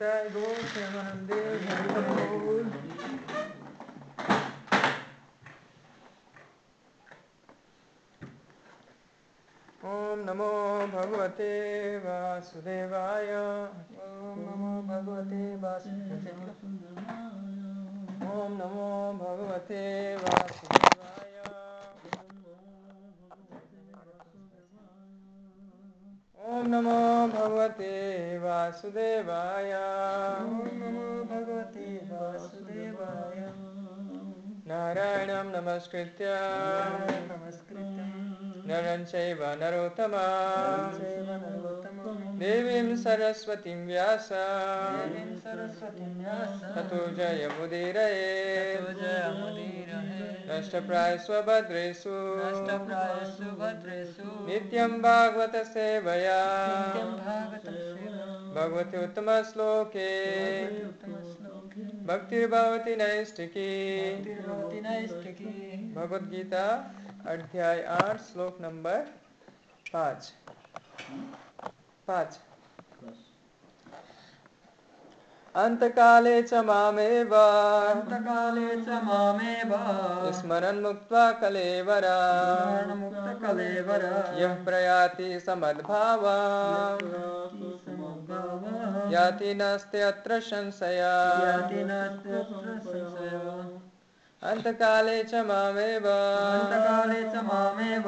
ॐ नमो भगवते वासुदेवाय। ओम नमो भगवते वासुदेवाय। ॐ नमो भगवते वासुदेवाय। ॐ नमो भगवते वासुदेवाय। नमस्कृत्य। नरं चैव नरोत्तमा देवीं सरस्वतीं व्यास। ततो जयमुदीरये। नष्टप्राय स्वभद्रेषु नित्यं भागवतसेवया भगवत्युत्तमश्लोके भक्तिर्भवति नैष्टिकी भगवद्गीता अध्याय आठ श्लोक नंबर पाँच। पाँच। अन्तकाले च मामेव। अन्तकाले च मामेव। स्मरन् मुक्त्वा कलेवरा। यः प्रयाति समद्भावा। याति नास्ति अत्र संशया। याति नास्त्यत्र संशयः। अन्तकाले च मामेव। अन्तकाले च मामेव।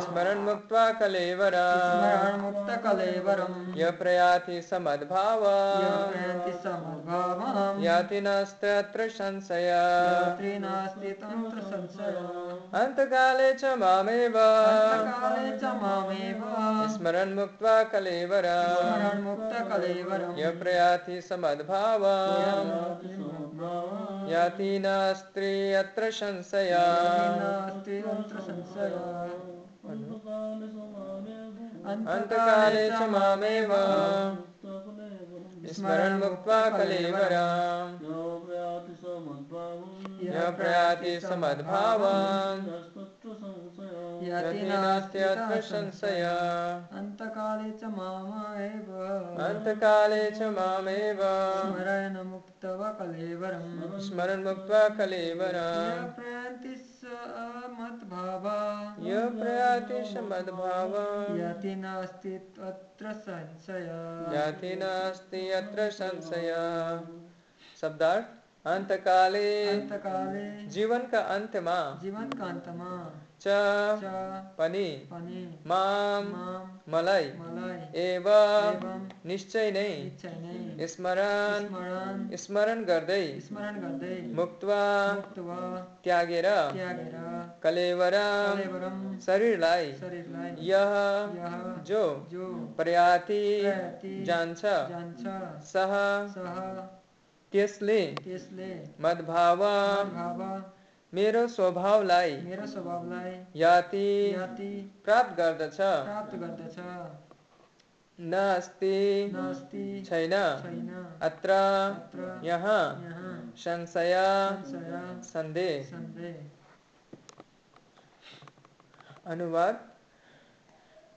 स्मरन् मुक्त्वा कलेवरा स्मरणमुक्तकलेवरं यः प्रयाति समद्भावा। याति समभावम् याति नास्ति अत्र संशया। याति नास्ति तत्र संशयः। अन्तकाले च मामेव। अन्तकाले च मामेव। स्मरन् मुक्त्वा कलेवरा स्मरणमुक्तकलेवरं यः प्रयाति समद्भावा याति समभावम् याति अत्र संशयः। अन्तकाले च मामेव। स्मरन् मुक्त्वा कलेवराम् यः प्रयाति समद्भावान्। याति यति नास्ति नास्ति अत्र संशया अन्तकाले च माम एव अन्तकाले च मामेव। स्मरणमुक्तवकलेवरम्। स्मरन् मुक्त्वा कलेवरा यः प्रयान्ति स मद्भावा यः प्रयाति समद्भावा याति नास्ति तत्र संशय। जाति नास्ति अत्र संशया। शब्दार्थ अंतकाले अन्तकाले। जीवन का अंत मा। जीवन कान्तमा च च पनि पनि माम माम मलाई मलाई एव एवं निश्चय नै इच्छा नै स्मरण स्मरण स्मरण गर्दै स्मरण गर्दै मुक्त्वा मुक्त्वा त्यागेर त्यागेर कलेवरा कलेवरम शरीरलाई शरीरलाई यह यह जो जो प्रयाति प्रयाति जान्छ जान्छ सह सह त्यसले त्यसले मद्भाव भाव मेरो स्वभावलाई मेरो स्वभावलाई याति याति प्राप्त गर्दछ। प्राप्त गर्दछ। न अस्ति नास्ति छैन। छैन। अत्र अत्र यहाँ यहाँ संशय संशय सन्देह। अनुवाद।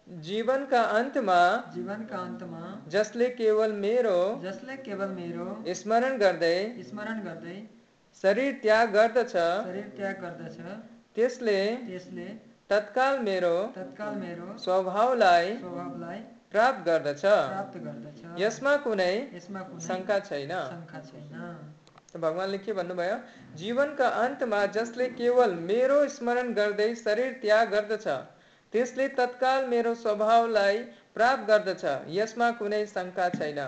जीवनका अन्तमा जीवनका अन्तमा जसले केवल मेरो जसले केवल मेरो स्मरण गर्दै स्मरण गर्दै शरीर त्याग गर्दछ शरीर त्याग गर्दछ त्यसले त्यसले तत्काल मेरो तत्काल मेरो स्वभावलाई स्वभावलाई प्राप्त गर्दछ। प्राप्त गर्दछ। यसमा कुनै यसमा कुनै शङ्का छैन। शङ्का छैन। त भगवान्ले के भन्नुभयो? जीवनका अन्तमा जसले केवल मेरो स्मरण गर्दै शरीर त्याग गर्दछ त्यसले तत्काल मेरो स्वभावलाई प्राप्त गर्दछ। यसमा कुनै शङ्का छैन।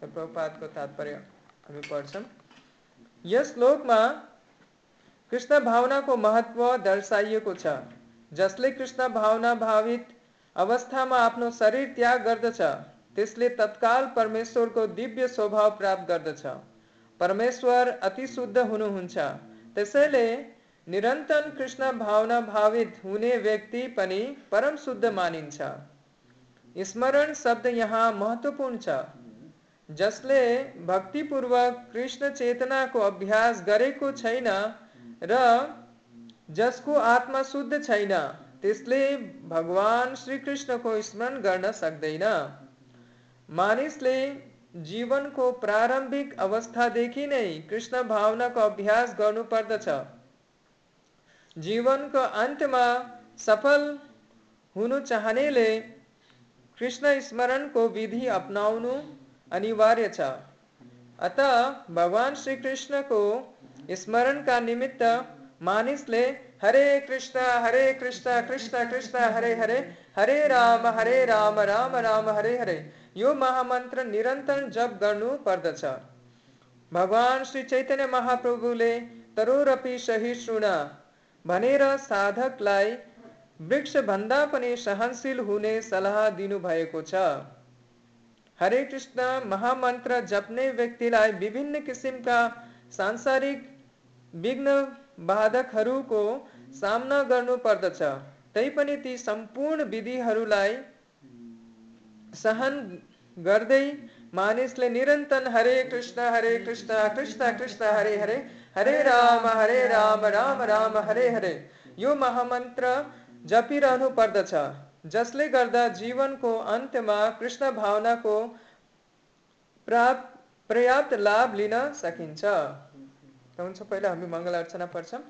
प्रभुपादको तात्पर्य हामी पढ्छौँ। यस श्लोकमा कृष्ण भावनाको महत्व दर्शाइएको छ जसले कृष्ण भावना भावित अवस्थामा आफ्नो शरीर त्याग गर्दछ त्यसले तत्काल परमेश्वरको दिव्य स्वभाव प्राप्त गर्दछ परमेश्वर अति शुद्ध हुनुहुन्छ त्यसैले निरन्तर कृष्ण भावना भावित हुने व्यक्ति पनि परम शुद्ध मानिन्छ। स्मरण शब्द यहाँ महत्त्वपूर्ण छ। जसले भक्तिपूर्वक कृष्ण चेतनाको अभ्यास गरेको छैन र जसको आत्मा शुद्ध छैन, त्यसले भगवान श्रीकृष्णको स्मरण गर्न सक्दैन। मानिसले जीवनको प्रारम्भिक अवस्थादेखि नै कृष्ण भावनाको अभ्यास गर्नुपर्दछ। जीवनको अन्त्यमा सफल हुनु चाहनेले कृष्ण स्मरणको विधि अपनाउनु अनिवार्य छ अतः भगवान श्री कृष्णको स्मरणका निमित्त मानिसले हरे कृष्ण हरे कृष्ण कृष्ण कृष्ण, हरे हरे हरे राम हरे राम राम राम, हरे हरे। यो महामन्त्र निरन्तर जप गर्नु पर्दछ। भगवान श्री चैतन्य महाप्रभुले तरोरपि सहिष्णुण भनेर साधकलाई वृक्षभन्दा पनि सहनशील हुने सल्लाह दिनुभएको छ। हरे कृष्ण महामन्त्र जप्ने व्यक्तिलाई विभिन्न किसिमका सांसारिक विघ्न बाधकहरूको सामना गर्नु पर्दछ। तैपनि ती सम्पूर्ण विधिहरूलाई सहन गर्दै मानिसले निरन्तर हरे कृष्ण हरे कृष्ण कृष्ण कृष्ण, हरे हरे हरे राम हरे राम राम राम, हरे हरे। यो महामन्त्र जपिरहनु पर्दछ। जसले गर्दा जीवन जीवनको अन्त्यमा कृष्ण भावनाको प्राप्त, पर्याप्त लाभ लिन सकिन्छ। त हुन्छ, पहिला हामी मङ्गल अर्चना पढ्छौँ।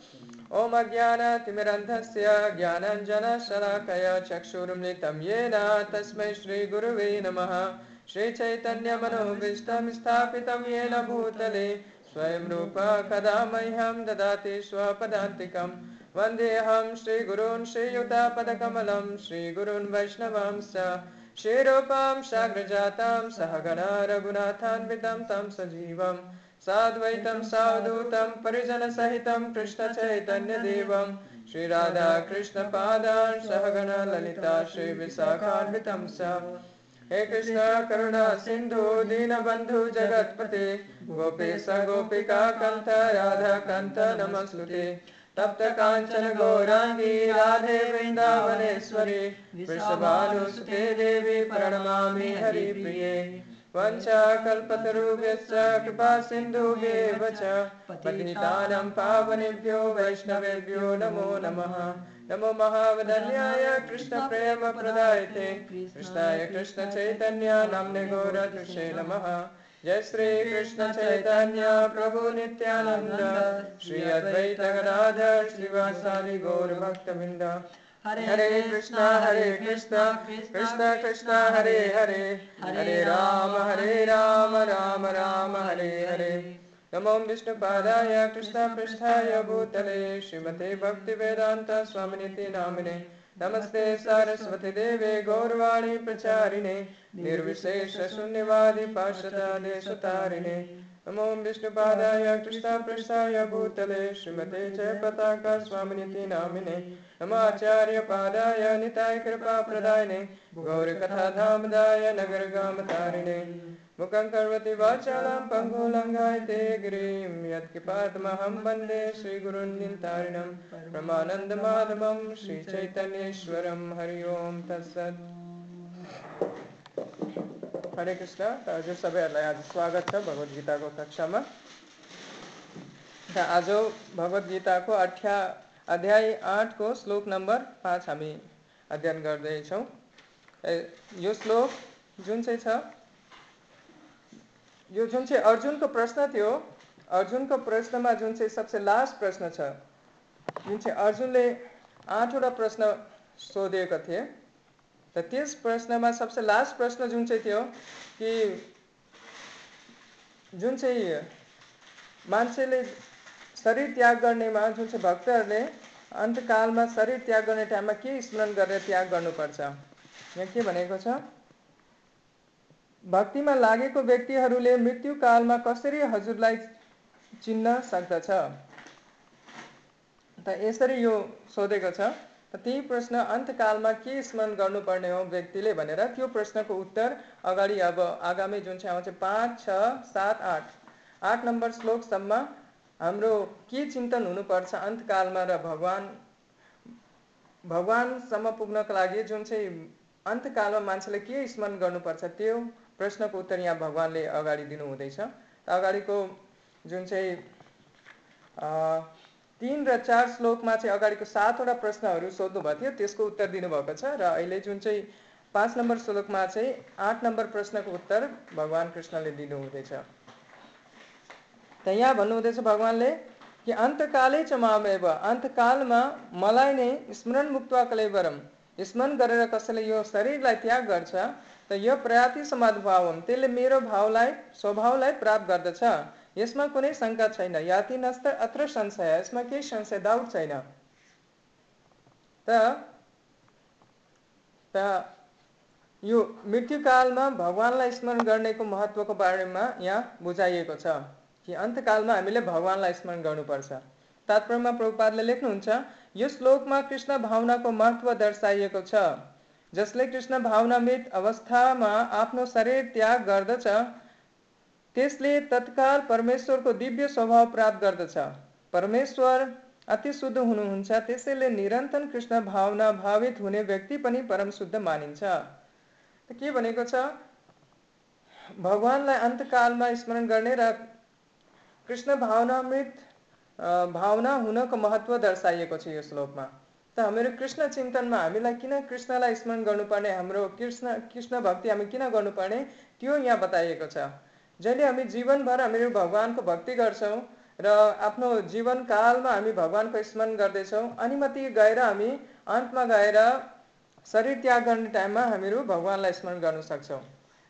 ओम अज्ञान तिमिरन्धस्य ज्ञानञ्जन शलाकय चक्षुरुमिलितं येन तस्मै श्रीगुरुवे नमः। श्रीचैतन्यमनोभीष्टं स्थापितं येन भूतले। स्वयं रूप कदा मह्यं ददाति स्वपदान्तिकं वन्देऽहं श्रीगुरून् श्रीयुतापदकमलं, श्रीगुरून् वैष्णवांश्च श्रीरूपां साग्रजातां सहगणा रघुनाथान्वितं तं सजीवम् साद्वैतं सावधूतं परिजनसहितं कृष्णचैतन्यदेवं। श्रीराधाकृष्णपादान् सहगण ललिता श्रीविशाखान्वितं स। हे कृष्ण करुणा सिन्धु, दीनबन्धु जगत्पते। गोपेश गोपिका कन्थ, राधा कन्थ, नमस्ते। तप्त कांचन गौराङ्गी राधे वृन्दावनेश्वरी वृषभानुसुते देवी प्रणमामि हरिप्रिये वञ्चाकल्पतरुभ्यश्च कृपा सिन्धुभ्येव च पतितानां पावनेभ्यो वैष्णवेभ्यो नमो नमः। नमो महावदन्याय कृष्णप्रेमप्रदायते। कृष्णाय कृष्णचैतन्य नाम्ने गौरदृशे नमः। जय श्री कृष्ण चैतन्य प्रभु नित्यानंद श्री अद्वैत गदाधर श्रीवासादि गौर भक्तवृंद हरे कृष्णा हरे कृष्णा कृष्ण कृष्ण हरे हरे। हरे राम हरे राम राम राम हरे हरे नमो विष्णुपादाय कृष्णपृष्ठाय भूतले श्रीमते भक्तिवेदान्त स्वामिनिति नामिने। नमस्ते सारस्वती देवे गौरवाणी प्रचारिणे, निर्विशेष शून्यवादी पार्षदादेशतारिणे नमो विष्णुपादाय कृष्णपृष्ठाय भूतले, श्रीमते च पताका स्वामिनिति नामिने। नमाचार्यपादाय निताय कृपा प्रदायने गौरकथाधामदाय नगरगामतारिणे। मुखं करोति वाचालां पङ्गुलङ्घायते गिरिं। यत्कृपातमहं वंदे श्रीगुरुन्नितारिणं परमानन्दमाधवं श्रीचैतन्येश्वरं हरि ओं तत्सत्। हरे कृष्ण त हजुर सबैहरूलाई आज स्वागत छ भगवद् गीताको कक्षामा। र आज भगवद् गीताको अठ्या, अध्याय आठ को श्लोक नंबर पाँच हामी अध्ययन गर्दैछौँ। यो श्लोक जुन चाहिँ छ? यो जुन चाहिँ अर्जुनको प्रश्न थियो, अर्जुनको प्रश्नमा जुन चाहिँ सबसे लास्ट प्रश्न छ, जुन चाहिँ अर्जुनले आठवटा प्रश्न सोधेका थिए र त्यस प्रश्नमा सबसे लास्ट प्रश्न जुन चाहिँ थियो कि जुन चाहिँ मान्छेले शरीर त्याग गर्नेमा, जुन चाहिँ भक्तहरूले अन्तकालमा शरीर त्याग गर्ने टाइममा के स्मरण गरेर त्याग गर्नुपर्छ? यहाँ के भनेको छ? भक्तिमा लागेको व्यक्तिहरूले मृत्युकालमा कसरी हजुरलाई चिन्न सक्दछ? त यसरी यो सोधेको छ। त त्यही प्रश्न अन्तकालमा के स्मरण गर्नुपर्ने हो व्यक्तिले भनेर त्यो प्रश्नको उत्तर अगाडि अब आगामी जुन चाहिँ आउँछ पाँच छ सात आठ। आठ नम्बर श्लोकसम्म हाम्रो के चिन्तन हुनुपर्छ अन्तकालमा र भगवान् भगवान्सम्म पुग्नको लागि जुन चाहिँ अन्तकालमा मान्छेले के स्मरण गर्नुपर्छ त्यो प्रश्नको उत्तर यहाँ भगवान्ले अगाडि दिनु हुँदैछ अगाडिको जुन चाहिँ तिन र चार श्लोकमा चाहिँ अगाडिको सातवटा प्रश्नहरू सोध्नु भएको थियो, त्यसको उत्तर दिनुभएको छ र अहिले जुन चाहिँ पाँच नम्बर श्लोकमा चाहिँ आठ नम्बर प्रश्नको उत्तर भगवान् कृष्णले दिनुहुँदैछ। त यहाँ भन्नुहुँदैछ भगवान्ले कि अन्तकालै च मामेव, अन्तकालमा मलाई नै स्मरण मुक्त कलेवरम, स्मरण गरेर कसैले यो शरीरलाई त्याग गर्छ त यो प्रयाति समाधभावम त्यसले मेरो भावलाई स्वभावलाई प्राप्त गर्दछ। यसमा कुनै शङ्का छैन। याति नस्त अत्र संशय यसमा केही संशय डाउट छैन। त यो मृत्युकालमा भगवान्लाई स्मरण गर्नेको महत्त्वको बारेमा यहाँ बुझाइएको छ कि अन्तकालमा हामीले भगवान्लाई स्मरण गर्नुपर्छ। तात्पर्यमा प्रभुपादले लेख्नुहुन्छ यो श्लोकमा कृष्ण भावनाको महत्त्व दर्शाइएको छ। जसले कृष्ण भावनामित अवस्थामा आफ्नो शरीर त्याग गर्दछ त्यसले तत्काल परमेश्वरको दिव्य स्वभाव प्राप्त गर्दछ। परमेश्वर अति शुद्ध हुनुहुन्छ त्यसैले निरन्तन कृष्ण भावना भावित हुने व्यक्ति पनि परम शुद्ध मानिन्छ। के भनेको छ? भगवान्लाई अन्तकालमा स्मरण गर्ने र कृष्ण भावनामृत भावना हुनको महत्त्व दर्शाइएको छ यो श्लोकमा। त हामीहरू कृष्ण चिन्तनमा हामीलाई किन कृष्णलाई स्मरण गर्नुपर्ने? हाम्रो कृष्ण कृष्ण भक्ति हामी किन गर्नुपर्ने? त्यो यहाँ बताइएको छ। जहिले हामी जीवनभर हामीहरू भगवान्को भक्ति गर्छौँ र आफ्नो जीवनकालमा हामी भगवान्को स्मरण गर्दैछौँ अनि मात्रै गएर हामी अन्तमा गएर शरीर त्याग गर्ने टाइममा हामीहरू भगवान्लाई स्मरण गर्न सक्छौँ।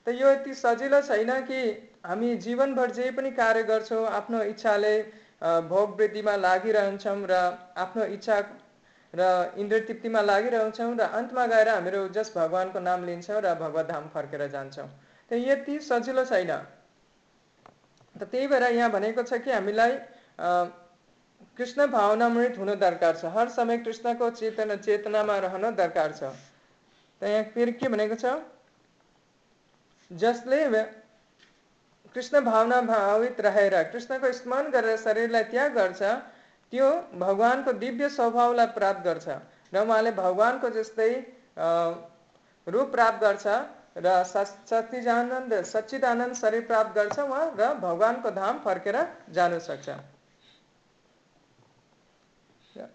त यो यति सजिलो छैन कि हामी जीवनभर जे पनि कार्य गर्छौँ आफ्नो इच्छाले भोग वृद्धिमा लागिरहन्छौँ र आफ्नो इच्छा र इन्द्र तृप्तिमा लागिरहन्छौँ र अन्तमा गएर हामीहरू जस भगवान्को नाम लिन्छौँ र भगवत धाम फर्केर जान्छौँ। त यति सजिलो छैन। त त्यही भएर यहाँ भनेको छ कि हामीलाई कृष्ण भावनामृत हुनु दरकार छ। हर समय कृष्णको चेतना चेतनामा रहन दरकार छ। त यहाँ फेरि के भनेको छ? जसले कृष्ण भावना भावित रहेर कृष्णको स्मरण गरेर शरीरलाई त्याग गर्छ त्यो भगवान्को दिव्य स्वभावलाई प्राप्त गर्छ र उहाँले भगवान्को जस्तै रूप प्राप्त गर्छ र सचिदानन्द सच्चिदानन्द शरीर प्राप्त गर्छ उहाँ र भगवान्को धाम फर्केर जानु सक्छ।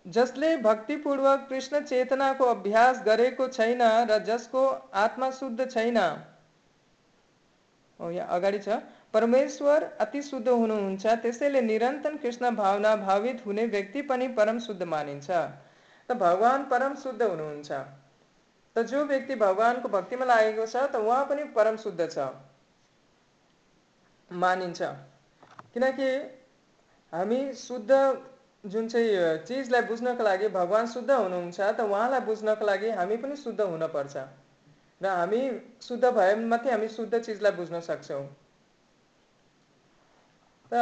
जसले भक्तिपूर्वक कृष्ण चेतनाको अभ्यास गरेको छैन र जसको आत्मा शुद्ध छैन। अगाडि छ। परमेश्वर अति शुद्ध हुनुहुन्छ त्यसैले निरन्तन कृष्ण भावना भावित हुने व्यक्ति पनि परम शुद्ध मानिन्छ। त भगवान् परम शुद्ध हुनुहुन्छ। त जो व्यक्ति भगवान्को भक्तिमा लागेको छ त उहाँ पनि परम शुद्ध छ। मानिन्छ। किनकि हामी शुद्ध जुन चाहिँ चिजलाई बुझ्नको लागि भगवान् शुद्ध हुनुहुन्छ त उहाँलाई बुझ्नको लागि हामी पनि शुद्ध हुनपर्छ। र हामी शुद्ध भए मात्रै हामी शुद्ध चिजलाई बुझ्न सक्छौँ। त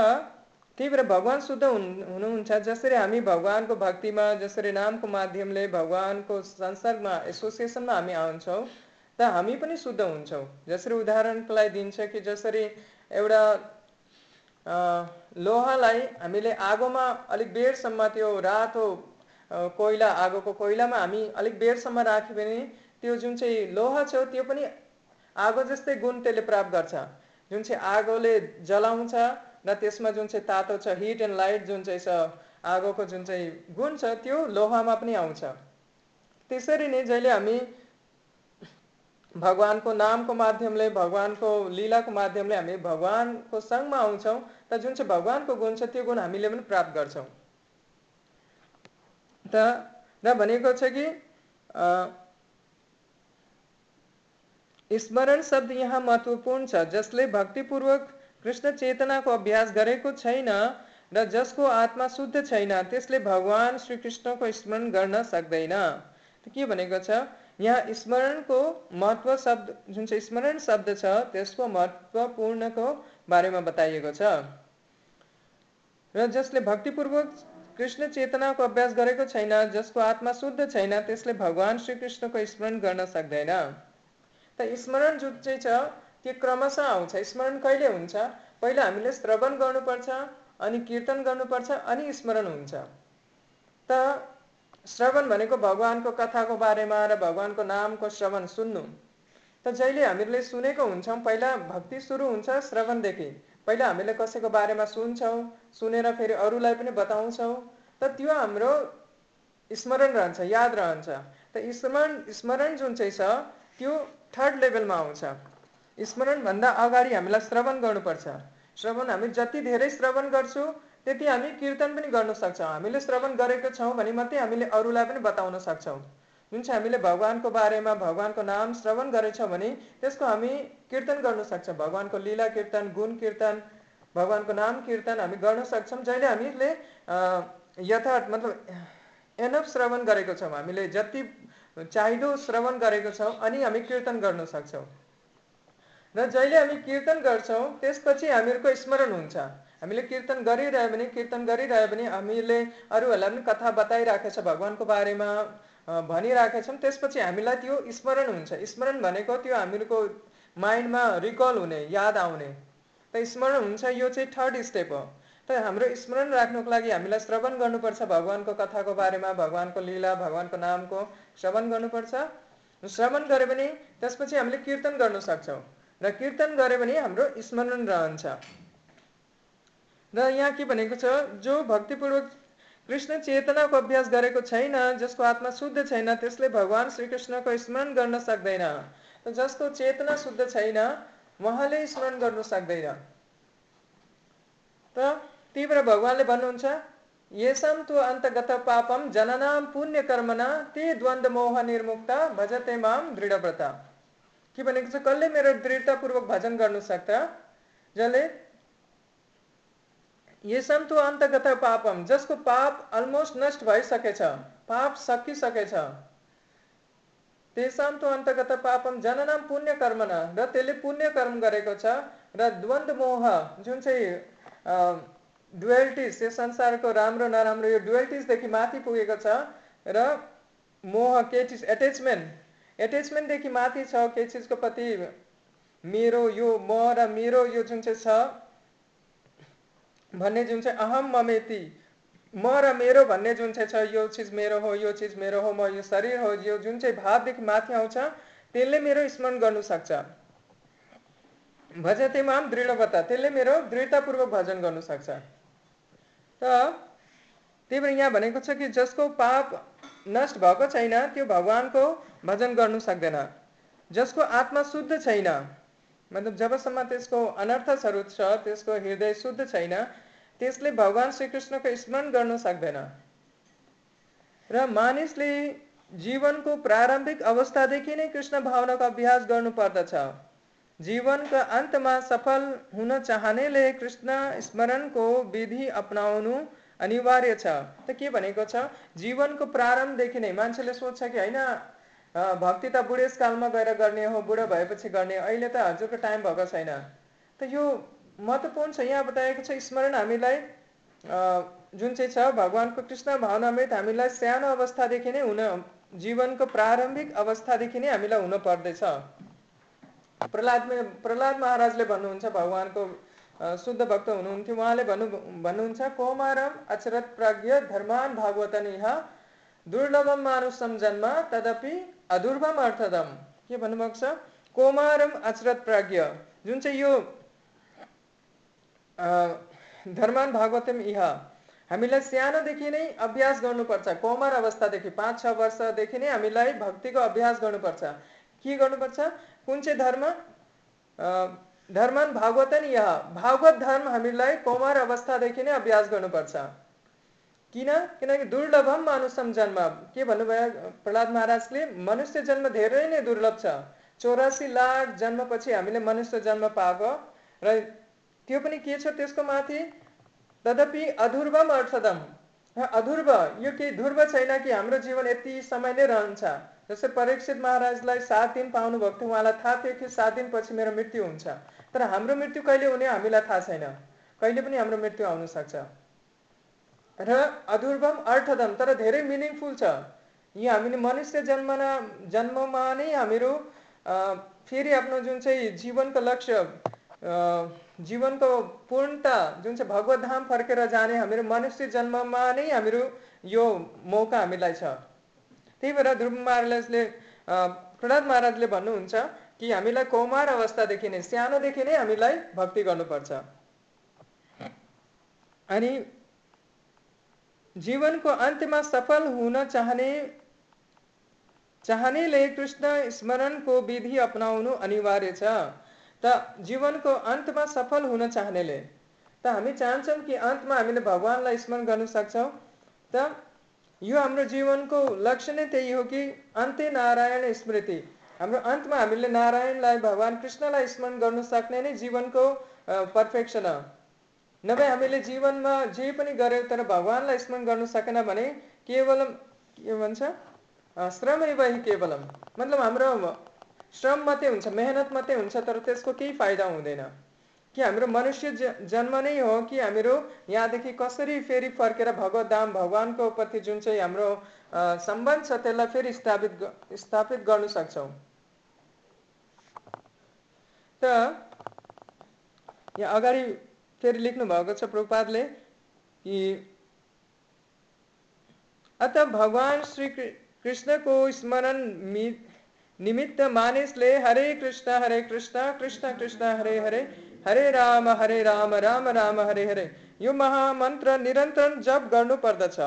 त्यही भएर भगवान् शुद्ध हुनुहुन्छ जसरी हामी भगवान्को भक्तिमा जसरी नामको माध्यमले भगवान्को संसर्गमा एसोसिएसनमा हामी आउँछौँ त हामी पनि शुद्ध हुन्छौँ। जसरी उदाहरणको लागि दिन्छ कि जसरी एउटा लोहालाई हामीले आगोमा अलिक बेरसम्म त्यो रातो कोइला आगोको कोइलामा हामी अलिक बेरसम्म राख्यो भने त्यो जुन चाहिँ लोहा छ त्यो पनि आगो जस्तै गुण त्यसले प्राप्त गर्छ। जुन चाहिँ आगोले जलाउँछ र जुन चाहिँ तातो हिट एन्ड लाइट जुन चाहिँ छ, आगोको जुन चाहिँ गुण छ, त्यो लोहामा पनि आउँछ। त्यसरी नै जहिले हामी भगवान्को नामको माध्यमले, भगवान्को लीलाको माध्यमले हामी भगवान्को सङ्गमा आउँछौँ, त जुन चाहिँ भगवान्को गुण छ गुण पनि प्राप्त गर्छौँ। त र कि स्मरण शब्द यहाँ महत्त्वपूर्ण छ, जसले भक्तिपूर्वक कृष्ण चेतनाको अभ्यास गरेको छैन र जसको आत्मा शुद्ध छैन त्यसले भगवान् श्रीकृष्णको स्मरण गर्न सक्दैन। के भनेको छ? यहाँ स्मरणको महत्व शब्द जुन चाहिँ स्मरण शब्द छ त्यसको महत्त्वपूर्णको बारेमा बताइएको छ। र जसले भक्तिपूर्वक कृष्ण चेतनाको अभ्यास गरेको छैन जसको आत्मा शुद्ध छैन त्यसले भगवान् श्रीकृष्णको स्मरण गर्न सक्दैन। त स्मरण जुन चाहिँ छ त्यो क्रमशः आउँछ। स्मरण कहिले हुन्छ? पहिला हामीले श्रवण गर्नुपर्छ अनि कीर्तन गर्नुपर्छ अनि स्मरण हुन्छ। त श्रवण भनेको भगवान्को कथाको बारेमा र भगवान्को नामको श्रवण सुन्नु। त जहिले हामीले सुनेको हुन्छौँ पहिला भक्ति सुरु हुन्छ श्रवणदेखि। पहिला हामीले कसैको बारेमा सुन्छौँ सुनेर फेरि अरूलाई पनि बताउँछौँ। त त्यो हाम्रो स्मरण रहन्छ याद रहन्छ। त स्मरण स्मरण जुन चाहिँ छ त्यो थर्ड लेभलमा आउँछ। स्मरणभन्दा अगाडि हामीलाई श्रवण गर्नुपर्छ। श्रवण हामी जति धेरै श्रवण गर्छौँ त्यति हामी कीर्तन पनि गर्न सक्छौँ। हामीले श्रवण गरेको छौँ भने मात्रै हामीले अरूलाई पनि बताउन सक्छौँ। जुन चाहिँ हामीले भगवान्को बारेमा भगवान्को नाम श्रवण गरेछौँ भने त्यसको हामी कीर्तन गर्न सक्छौँ। भगवान्को लीला कीर्तन गुण कीर्तन भगवान्को नाम कीर्तन हामी गर्न सक्छौँ। जहिले हामीले यथार्थ मतलब एनफ श्रवण गरेको छौँ। हामीले जति चाहिँदो श्रवण गरेको छौँ अनि हामी कीर्तन गर्न सक्छौँ। र जहिले हामी कीर्तन गर्छौँ त्यसपछि हामीहरूको स्मरण हुन्छ। हामीले कीर्तन गरिरह्यो भने कीर्तन गरिरह्यो भने हामीले अरूहरूलाई पनि कथा बताइराखेको छ भगवान्को बारेमा भनिराखेका छौँ त्यसपछि हामीलाई त्यो स्मरण हुन्छ। स्मरण भनेको त्यो हामीहरूको माइन्डमा रिकल हुने याद आउने। त स्मरण हुन्छ यो चाहिँ थर्ड स्टेप हो। त हाम्रो स्मरण राख्नुको लागि हामीलाई श्रवण गर्नुपर्छ भगवान्को कथाको बारेमा भगवान्को लीला भगवान्को नामको श्रवण गर्नुपर्छ। श्रवण गऱ्यो भने त्यसपछि हामीले कीर्तन गर्न सक्छौँ। र कीर्तन गऱ्यो भने हाम्रो स्मरण रहन्छ र यहाँ के भनेको छ, जो भक्तिपूर्वक कृष्ण चेतनाको अभ्यास गरेको छैन, जसको आत्मा शुद्ध छैन, त्यसले भगवान् श्रीकृष्णको स्मरण गर्न सक्दैन। जसको चेतना शुद्ध छैन, उहाँले स्मरण गर्नु सक्दैन। त तीव्र भगवान्ले भन्नुहुन्छ येसम तु अन्तगत पापम जननाम पुण्य कर्मना ते द्वन्द मोह निर्मुक्ता, भजते माम दृढव्रत। के भनेको छ कसले मेरो दृढतापूर्वक भजन गर्नु सक्छ। जसले येसम तु अन्तगत पापम, जसको पाप अलमोस्ट नष्ट भइसकेछ, पाप सकिसकेछ। तेसाम तो अन्तगत पापम, जननाम पुण्य कर्मना, र त्यसले पुण्य कर्म गरेको छ, र द्वन्द मोह, जुन चाहिँ डुवेल्टिज यो संसारको राम्रो नराम्रो यो डुवेल्टिजदेखि माथि पुगेको छ, र मोह के चिज एट्याचमेन्ट एट्याचमेन्टदेखि माथि छ के चिजको प्रति मेरो यो म र मेरो यो जुन चाहिँ छ भन्ने जुन चाहिँ अहम ममेती म र मेरो भन्ने जुन चाहिँ छ यो चिज मेरो हो यो चिज मेरो हो म यो शरीर हो यो जुन चाहिँ भावदेखि माथि आउँछ त्यसले मेरो स्मरण गर्नु सक्छ। भजतेमा दृढवता त्यसले मेरो दृढतापूर्वक भजन गर्नु सक्छ। त त्यही भएर यहाँ भनेको छ कि जसको पाप नष्ट भएको छैन, त्यो भगवान्को भजन गर्नु सक्दैन। जसको आत्मा शुद्ध छैन मतलब जबसम्म त्यसको अनर्थसहरू छ, त्यसको हृदय शुद्ध छैन, त्यसले भगवान् श्रीकृष्णको स्मरण गर्न सक्दैन। र मानिसले जीवनको प्रारम्भिक अवस्थादेखि नै कृष्ण भावनाको अभ्यास गर्नु पर्दछ। जीवनका अन्तमा सफल हुन चाहनेले कृष्ण स्मरणको विधि अपनाउनु अनिवार्य छ। त के भनेको छ? जीवनको प्रारम्भदेखि नै मान्छेले सोध्छ कि होइन भक्ति त बुढेसकालमा गएर गर्ने हो बुढो भएपछि गर्ने अहिले त हजुरको टाइम भएको छैन। त यो महत्त्वपूर्ण छ यहाँ बताएको छ स्मरण हामीलाई जुन चाहिँ छ भगवान्को कृष्ण भावनामृत हामीलाई सानो अवस्थादेखि नै हुन जीवनको प्रारम्भिक अवस्थादेखि नै हामीलाई हुन पर्दैछ। प्रहलाद प्रहलाद महाराजले भन्नुहुन्छ भगवान्को शुद्ध भक्त हुनुहुन्थ्यो। उहाँले भन्नु, भन्नुहुन्छ, कोमारम अचरत प्राज्ञ धर्मान भागवतन यहाँ दुर्लभम मानुषम जन्म तदपि अदुर्भम अर्थदम। के भन्नुभएको छ? कोमारम अचरत प्राज्ञ। जुन चाहिँ यो धर्मान भागवतम इह, हामीलाई सानोदेखि नै अभ्यास गर्नुपर्छ। कोमर अवस्थादेखि पाँच, छ वर्षदेखि नै हामीलाई भक्तिको अभ्यास गर्नुपर्छ। के गर्नुपर्छ? कुन चाहिँ धर्म? धर्मन भागवतन यह। भागवत धर्म हामीलाई कौमार अवस्थादेखि नै अभ्यास गर्नुपर्छ। किन? किनकि दुर्लभम मानुषम जन्म। के भन्नुभयो? प्रहलाद महाराजले मनुष्य जन्म धेरै नै दुर्लभ छ। चौरासी लाख जन्मपछि हामीले मनुष्य जन्म पाएको। र त्यो पनि के छ त्यसको माथि? तदपि अधुर्वम अर्थदम। अधुर्व यो केही ध्रुव छैन कि हाम्रो जीवन यति समय नै रहन्छ। जस्तै परीक्षित महाराजलाई सात दिन पाउनु भएको थियो उहाँलाई थाहा थियो कि सात दिनपछि मेरो मृत्यु हुन्छ। तर हाम्रो मृत्यु कहिले हुने हामीलाई थाहा छैन। कहिले पनि हाम्रो मृत्यु आउन सक्छ। र अधुर्वम अर्थदम तर धेरै मिनिङफुल छ। यी हामीले मनुष्य जन्मना जन्ममा नै हामीहरू फेरि आफ्नो जुन चाहिँ जीवनको लक्ष्य जीवनको पूर्णता जुन चाहिँ भगवत धाम फर्केर जाने हामीहरू मनुष्य जन्ममा नै हामीहरू यो मौका हामीलाई छ। त्यही भएर ध्रुव महाराजले प्रहलाद महाराजले भन्नुहुन्छ कि हामीलाई कौमार अवस्थादेखि नै, सानोदेखि नै हामीलाई भक्ति गर्नुपर्छ। अनि जीवनको अन्त्यमा सफल हुन चाहने, चाहनेले कृष्ण स्मरणको विधि अपनाउनु अनिवार्य छ। त जीवनको अन्तमा सफल हुन चाहनेले, त हामी चाहन्छौँ कि अन्तमा हामीले भगवान्लाई स्मरण गर्न सक्छौँ। त यो हाम्रो जीवनको लक्ष्य नै त्यही हो कि अन्त्य नारायण स्मृति। हाम्रो अन्तमा हामीले नारायणलाई भगवान् कृष्णलाई स्मरण गर्न सक्ने नै जीवनको पर्फेक्सन हो। नभए हामीले जीवनमा जे पनि गऱ्यौँ तर भगवान्लाई स्मरण गर्न सकेन भने केवल के भन्छ? श्रमै वही केवलम। मतलब हाम्रो श्रम मात्रै हुन्छ मेहनत मात्रै हुन्छ तर त्यसको केही फाइदा हुँदैन। कि हाम्रो मनुष्य जन्म नै हो कि हामीहरू यहाँदेखि कसरी फेरि फर्केर भगवत धाम भगवान्को प्रति जुन चाहिँ हाम्रो सम्बन्ध छ त्यसलाई फेरि स्थापित स्थापित गर्नु सक्छौँ। त, यहाँ अगाडि फेरि लेख्नु भएको छ कि अत भगवान् श्री कृष्णको स्मरण निमित्त मानिसले हरे कृष्ण हरे कृष्ण कृष्ण कृष्ण, हरे हरे हरे राम हरे राम राम राम, हरे हरे। यो महामंत्र निरंतर जप गर्नु पर्दछ।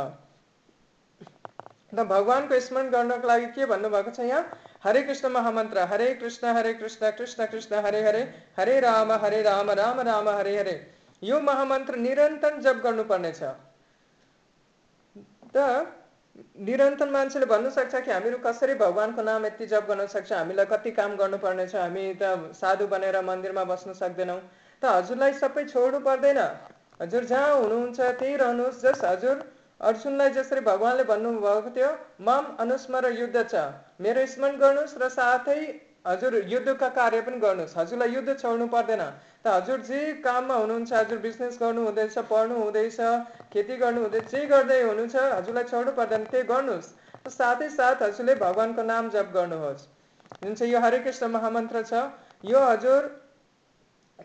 त भगवान्को स्मरण गर्नको लागि के भन्नुभएको छ यहाँ? हरे कृष्ण महामन्त्र, हरे कृष्ण हरे कृष्ण कृष्ण कृष्ण, हरे हरे। हरे राम हरे राम राम राम, हरे हरे। यो महामन्त्र निरन्तर जप गर्नुपर्नेछ त निरन्तर मान्छेले भन्नु सक्छ कि हामीहरू कसरी भगवान्को नाम यति जप गर्न सक्छ हामीलाई कति काम गर्नुपर्ने छ हामी त साधु बनेर मन्दिरमा बस्न सक्दैनौँ। त हजुरलाई सबै छोड्नु पर्दैन। हजुर जहाँ हुनुहुन्छ त्यही रहनुहोस्। जस हजुर अर्जुनलाई जसरी भगवान्ले भन्नुभएको थियो मम अनुस्मर युद्ध छ। मेरो स्मरण गर्नुहोस् र साथै हजुर युद्धका कार्य पनि गर्नुहोस् हजुरलाई युद्ध छोड्नु पर्दैन। त हजुर जे काममा हुनुहुन्छ हजुर बिजनेस गर्नु हुँदैछ पढ्नु हुँदैछ खेती गर्नु हुँदैछ जे गर्दै हुनुहुन्छ हजुरलाई छोड्नु पर्दैन त्यही गर्नुहोस्। साथै साथ हजुरले भगवान्को नाम जप गर्नुहोस्। जुन चाहिँ यो हरे कृष्ण महामन्त्र छ यो हजुर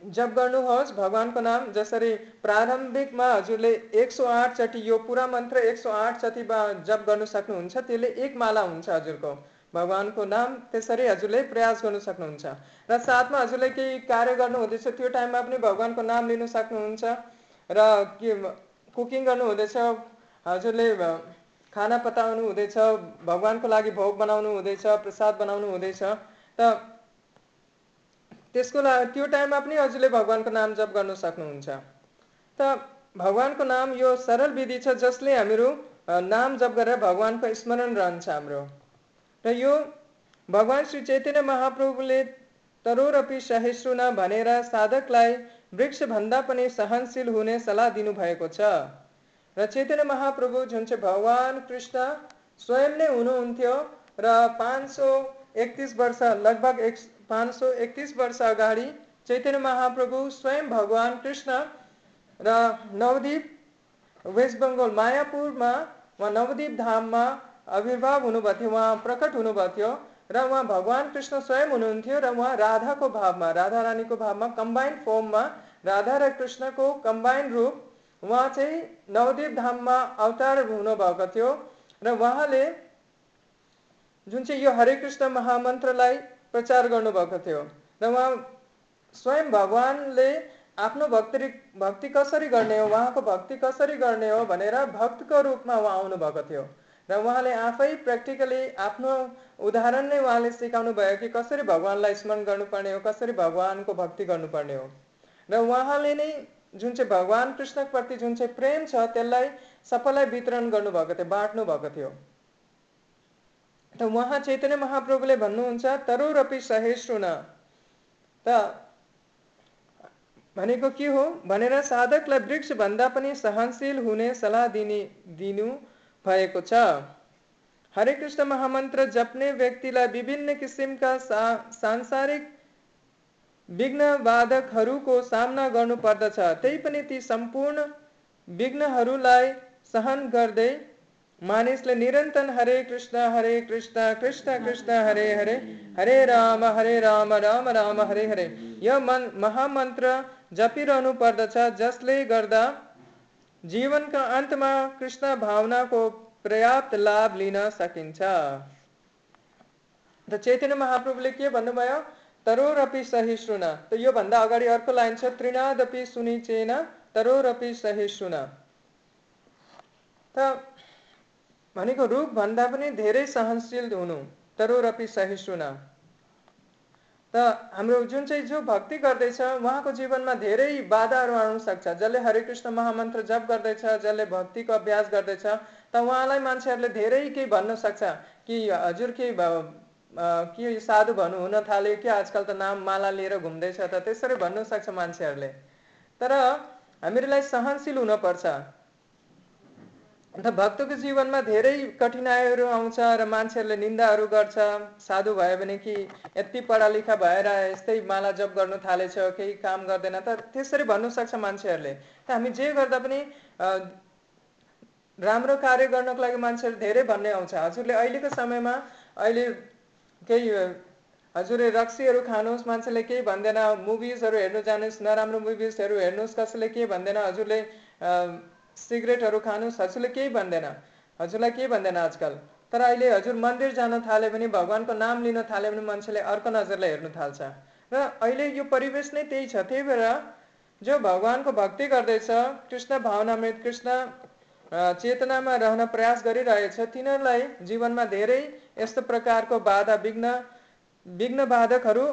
जप गर्नुहोस् भगवान्को नाम जसरी प्रारम्भिकमा हजुरले एक सौ आठचोटि यो पुरा मन्त्र एक सौ आठचोटि जप गर्नु सक्नुहुन्छ त्यसले एक माला हुन्छ हजुरको। भगवान्को नाम त्यसरी हजुरले प्रयास गर्नु सक्नुहुन्छ। र साथमा हजुरले केही कार्य गर्नु हुँदैछ त्यो टाइममा पनि भगवान्को नाम लिनु सक्नुहुन्छ। र के कुकिङ गर्नु हुँदैछ हजुरले खाना पताउनु हुँदैछ भगवान्को लागि भोग बनाउनु हुँदैछ प्रसाद बनाउनु हुँदैछ। त त्यसको लागि त्यो टाइममा पनि हजुरले भगवान्को नाम जप गर्नु सक्नुहुन्छ। त भगवान्को नाम यो सरल विधि छ जसले हामीहरू नाम जप गरेर भगवान्को स्मरण रहन्छ हाम्रो। र यो भगवान् श्री चैतन्य महाप्रभुले तरोरपि सहिष्णु भनेर साधकलाई वृक्षभन्दा पनि सहनशील हुने सल्लाह दिनुभएको छ। र चैतन्य महाप्रभु जुन चाहिँ भगवान् कृष्ण स्वयं नै हुनुहुन्थ्यो र पाँच सौ एकतिस वर्ष लगभग एक पाँच सौ एकतिस वर्ष अगाडि चैतन्य महाप्रभु स्वयं भगवान् कृष्ण र नवदीप वेस्ट बङ्गाल मायापुरमा वा नवदीप धाममा आविर्भाव हुनुभएको थियो उहाँ प्रकट हुनुभएको थियो र उहाँ भगवान् कृष्ण स्वयं हुनुहुन्थ्यो, र उहाँ राधाको भावमा, राधा रानीको भावमा कम्बाइन्ड फर्ममा राधा र कृष्णको कम्बाइन्ड रूप उहाँ चाहिँ नवदीप धाममा अवतार हुनुभएको थियो, र उहाँले जुन चाहिँ यो हरे कृष्ण महामन्त्रलाई प्रचार गर्नुभएको थियो, र उहाँ स्वयं भगवान्ले आफ्नो भक्ति भक्ति कसरी गर्ने हो उहाँको भक्ति कसरी गर्ने हो भनेर भक्तको रूपमा उहाँ आउनुभएको थियो। र उहाँले आफै प्र्याक्टिकली आफ्नो उदाहरण नै उहाँले सिकाउनु भयो कि कसरी भगवान्लाई स्मरण गर्नुपर्ने हो कसरी भगवान्को भक्ति गर्नुपर्ने हो। र उहाँले नै जुन चाहिँ भगवान् कृष्णप्रति जुन चाहिँ प्रेम छ त्यसलाई सबैलाई वितरण गर्नुभएको थियो बाँड्नु भएको थियो। त उहाँ चैतन्य महाप्रभुले भन्नुहुन्छ तरुरपि सहिष्णु त भनेको के हो? भनेर साधकलाई वृक्ष भन्दा पनि सहनशील हुने सल्लाह दिने दिनु भएको छ। हरे कृष्ण महामन्त्र जप्ने व्यक्तिलाई विभिन्न किसिमका सा, सांसारिक विघ्नवादकहरूको सामना गर्नु पर्दछ। त्यही पनि ती सम्पूर्ण विघ्नहरूलाई सहन गर्दै मानिसले निरन्तर हरे कृष्ण हरे कृष्ण कृष्ण कृष्ण, हरे हरे हरे राम हरे राम राम राम, हरे हरे। यो मन, महामन्त्र जपिरहनु पर्दछ, जसले गर्दा जीवनका अन्तमा कृष्ण भावनाको पर्याप्त लाभ लिन सकिन्छ। त चैतन्य महाप्रभुले के भन्नुभयो? तरोरपि सहिष्णुन। त योभन्दा अगाडि अर्को लाइन छ त्रिनादपि सुनिचेन तरोरपि सहिष्णुन। त भनेको रुख भन्दा पनि धेरै सहनशील हुनु। तरुरपि सहिष्णुना। त हाम्रो जुन चाहिँ जो भक्ति गर्दैछ उहाँको जीवनमा धेरै बाधाहरू आउन सक्छ। जसले हरे कृष्ण महामन्त्र जप गर्दैछ जसले भक्तिको अभ्यास गर्दैछ त उहाँलाई मान्छेहरूले धेरै केही भन्न सक्छ कि हजुर के के साधु भन्नु हुन थाल्यो कि आजकल त नाम माला लिएर घुम्दैछ त त्यसरी भन्नु सक्छ मान्छेहरूले। तर हामीलाई सहनशील हुनपर्छ। अन्त भक्तको जीवनमा धेरै कठिनाइहरू आउँछ र मान्छेहरूले निन्दाहरू गर्छ। साधु भयो भने कि यति पढालेखा भएर यस्तै माला जप गर्नु थालेछ केही काम गर्दैन त त्यसरी भन्नु सक्छ मान्छेहरूले। त हामी जे गर्दा पनि राम्रो कार्य गर्नको लागि मान्छेहरू धेरै भन्ने आउँछ। हजुरले अहिलेको समयमा अहिले केही हजुरले रक्सीहरू खानुहोस् मान्छेले केही भन्दैन। मुभिजहरू हेर्नु जानुहोस् नराम्रो मुभिजहरू हेर्नुहोस् कसैले केही भन्दैन। हजुरले सिगरेटहरू खानुहोस् हजुरले केही भन्दैन। हजुरलाई केही भन्दैन आजकल। तर अहिले हजुर मन्दिर जान थाल्यो भने भगवान्को नाम लिन थाल्यो भने मान्छेले अर्को नजरले हेर्नु थाल्छ। र अहिले यो परिवेश नै त्यही छ। त्यही भएर जो भगवान्को भक्ति गर्दैछ कृष्ण भावनामृत कृष्ण चेतनामा रहन प्रयास गरिरहेछ तिनीहरूलाई जीवनमा धेरै यस्तो प्रकारको बाधा विघ्न विघ्न बाधकहरू